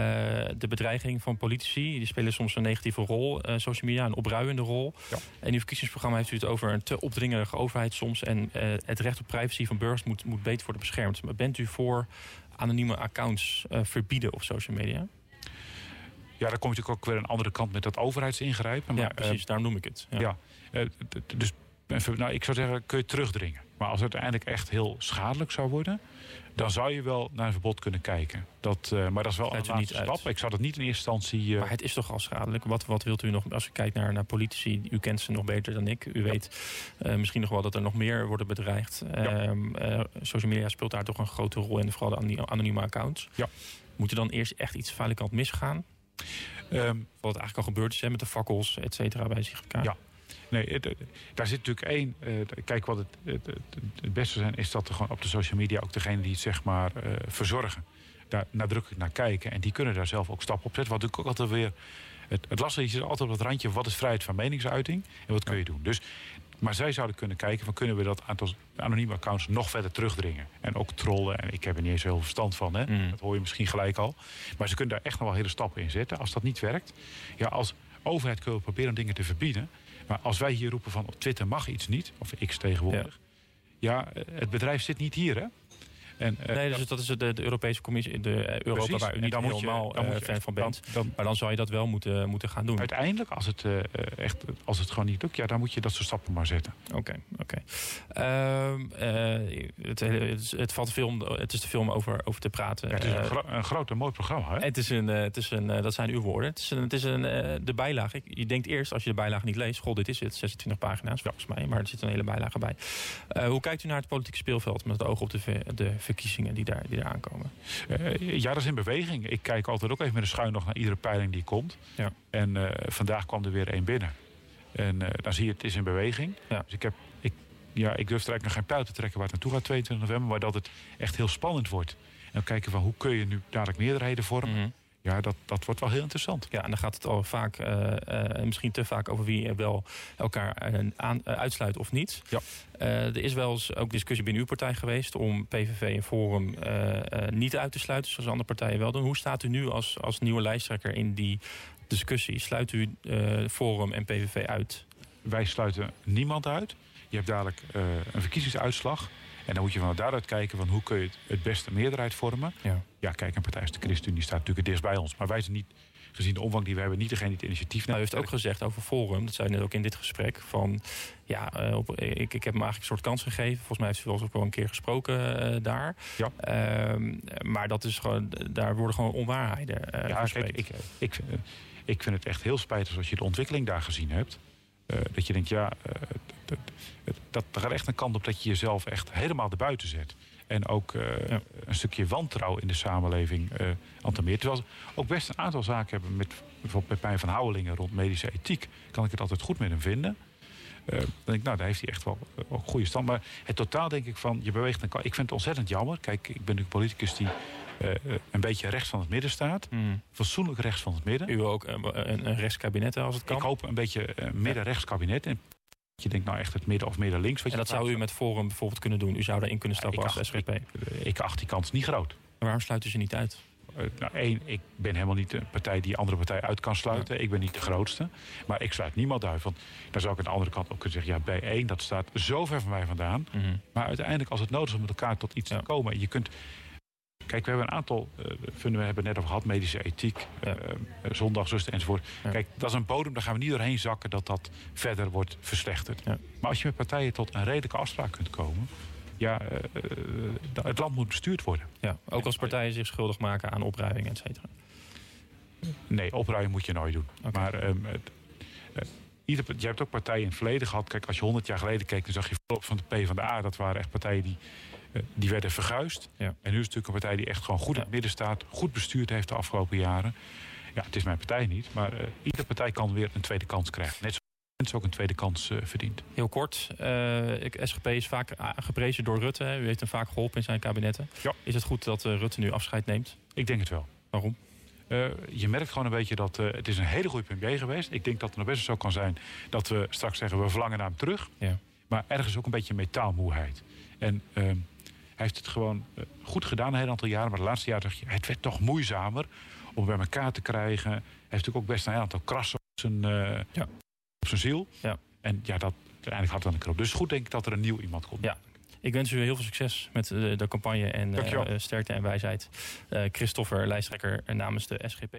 de bedreiging van politici, die spelen soms een negatieve rol. social media, een opruiende rol. Ja. En in uw verkiezingsprogramma heeft u het over een te opdringerige overheid soms. En het recht op privacy van burgers moet, moet beter worden beschermd. Maar bent u voor anonieme accounts verbieden op social media? Ja, dan kom je natuurlijk ook weer een andere kant met dat overheidsingrijpen. Maar, ja, precies. daarom noem ik het. Ja. ja. dus nou, ik zou zeggen, kun je terugdringen. Maar als het uiteindelijk echt heel schadelijk zou worden, dan zou je wel naar een verbod kunnen kijken. Dat, eh, maar dat is wel een niet uit. stap. Ik zou dat niet in eerste instantie. eh, Maar het is toch al schadelijk? Wat, wat wilt u nog, als u kijkt naar, naar politici, u kent ze nog beter dan ik. U weet eh, misschien nog wel dat er nog meer worden bedreigd. Ehm, eh, social media speelt daar toch een grote rol in, vooral de anonieme accounts. Ja. Moet er dan eerst echt iets kant misgaan? ehm, Wat eigenlijk al gebeurd is hè, met de fakkels, et cetera, bij ZGK. Ja. Nee, het- daar zit natuurlijk één. eh, kijk, wat het, het, beste zijn, is dat er gewoon op de social media ook degene die het zeg maar eh, verzorgen, daar nadrukkelijk naar kijken. En die kunnen daar zelf ook stappen op zetten. Wat natuurlijk ook altijd weer. Het, het lastige is altijd op het randje: wat is vrijheid van meningsuiting en wat kun je doen? Dus, maar zij zouden kunnen kijken: van kunnen we dat aantal anonieme accounts nog verder terugdringen? En ook trollen. En ik heb er niet eens heel veel verstand van, hè? Mm. dat hoor je misschien gelijk al. Maar ze kunnen daar echt nog wel hele stappen in zetten. Als dat niet werkt, ja, als overheid kunnen we proberen dingen te verbieden. Maar als wij hier roepen van op Twitter mag iets niet, of X tegenwoordig. Ja, eh, het bedrijf zit niet hier, hè? En, eh, Nee, dus dat is de, de Europese Commissie, de eh, Europa precies. waar u niet dan moet je- helemaal eh, je fan echt- van bent. dan- Maar dan zou je dat wel moeten, moeten gaan doen. uiteindelijk, als het, echt, als het gewoon niet lukt, ja, dan moet je dat soort stappen maar zetten. Oké, oké. Ehm, eh, het, het, is- het valt veel om, het is veel om over, over te praten. Ja, het is een, gro- een groot en mooi programma, hè? het is een, het is een dat zijn uw woorden. Het is, een, het is een, de bijlage. Je denkt eerst, als je de bijlage niet leest, goh, dit is het, 26 pagina's volgens mij, maar er zit een hele bijlage bij. Hoe kijkt u naar het politieke speelveld met het oog op de, de verkiezingen die daar, die daar aankomen? Eh, ja, dat is in beweging. Ik kijk altijd ook even met een schuin nog naar iedere peiling die komt. Ja. En eh, vandaag kwam er weer één binnen. En eh, dan zie je, het is in beweging. Ja. Dus ik, heb, ik, ja, ik durf er eigenlijk nog geen pijl te trekken waar het naartoe gaat 22 november. Maar dat het echt heel spannend wordt. En kijken van hoe kun je nu dadelijk meerderheden vormen. Mhm. Ja, dat, dat wordt wel heel interessant. Ja, en dan gaat het al vaak, eh, eh, misschien te vaak over wie wel elkaar eh, aan, uitsluit of niet. Ja. Er is wel eens ook discussie binnen uw partij geweest om PVV en Forum niet uit te sluiten, zoals andere partijen wel doen. Hoe staat u nu als, als nieuwe lijsttrekker in die discussie? Sluit u Forum en PVV uit? Wij sluiten niemand uit. Je hebt dadelijk een verkiezingsuitslag. En dan moet je van daaruit kijken van hoe kun je het, het beste meerderheid vormen. Ja. Ja, kijk, een partij als de ChristenUnie staat natuurlijk het dichtst bij ons. Maar wij zijn niet, gezien de omvang die we hebben, niet degene die het initiatief Nou, u neemt. heeft ook gezegd over Forum, dat zei u net ook in dit gesprek, van ja, eh, op, ik, ik heb hem eigenlijk een soort kans gegeven. Volgens mij heeft u wel eens ook wel een keer gesproken eh, daar. Ja. Ehm, maar dat is gewoon, daar worden gewoon onwaarheden eh Ja, kijk, ik, ik, ik vind het echt heel spijtig als je de ontwikkeling daar gezien hebt. Eh, dat je denkt, ja, eh, dat, dat, dat gaat echt een kant op dat je jezelf echt helemaal erbuiten zet. En ook eh, Ja. een stukje wantrouwen in de samenleving eh antameert. Terwijl ze ook best een aantal zaken hebben met bijvoorbeeld met Pijn van Houwelingen rond medische ethiek. Kan ik het altijd goed met hem vinden. Eh, dan denk ik, nou, daar heeft hij echt wel ook goede stand. Maar het totaal denk ik van, je beweegt een kant. Ik vind het ontzettend jammer. Kijk, ik ben natuurlijk politicus die een beetje rechts van het midden staat. Hmm. Fatsoenlijk rechts van het midden. U ook een, een, een rechtskabinet als het kan. Ik hoop een beetje eh, midden-rechts kabinet. En je denkt nou echt het midden of midden-links. wat en dat zou u met Forum bijvoorbeeld kunnen doen. U zou daarin kunnen stappen als acht- SGP. Ik, ik acht die kans niet groot. Waarom sluit u ze niet uit? Eh, nou, één, ik ben helemaal niet de partij die andere partij uit kan sluiten. Ik ben niet de grootste. Maar ik sluit niemand uit. Want dan zou ik aan de andere kant ook kunnen zeggen... ja, bij één, dat staat zo ver van mij vandaan. Mhm. Maar uiteindelijk, als het nodig is om met elkaar tot iets Ja. te komen... je kunt... Kijk, we hebben een aantal, eh vinden we hebben het net over gehad, medische ethiek, Ja. eh, eh, zondagsrusten enzovoort. Ja. Kijk, dat is een bodem, daar gaan we niet doorheen zakken dat dat verder wordt verslechterd. Ja. Maar als je met partijen tot een redelijke afspraak kunt komen, ja, uh, het land moet bestuurd worden. Ja, ook als partijen zich schuldig maken aan opruiming, et cetera. Nee, opruimen moet je nooit doen. Maar um, ieder, je hebt ook partijen in het verleden gehad. Kijk, als je 100 jaar geleden keek, dan zag je van de PvdA. Dat waren echt partijen die, die werden verguisd. Ja. En nu is het natuurlijk een partij die echt gewoon goed in het midden staat. Goed bestuurd heeft de afgelopen jaren. Ja, het is mijn partij niet. Maar uh, iedere partij kan weer een tweede kans krijgen. Net zoals mensen ook een tweede kans uh, verdient. Heel kort. Uh, ik, SGP is vaak geprezen door Rutte. Hè. U heeft hem vaak geholpen in zijn kabinetten. Ja. Is het goed dat Rutte nu afscheid neemt? Ik denk het wel. Waarom? Je merkt gewoon een beetje dat het is een hele goede premier geweest. Ik denk dat het nog best zo kan zijn dat we straks zeggen we verlangen naar hem terug. Ja. Maar ergens ook een beetje metaalmoeheid. En hij heeft het gewoon goed gedaan een heel aantal jaren. Maar de laatste jaren dacht je, het werd toch moeizamer om bij elkaar te krijgen. Hij heeft natuurlijk ook best een heel aantal krassen op zijn, ja. op zijn ziel. Ja. En ja, dat, uiteindelijk had het dan een knop. Dus goed denk ik dat er een nieuw iemand komt. Ja. Ik wens u heel veel succes met de, de campagne en uh, sterkte en wijsheid. Uh, Christopher, lijsttrekker namens de SGP.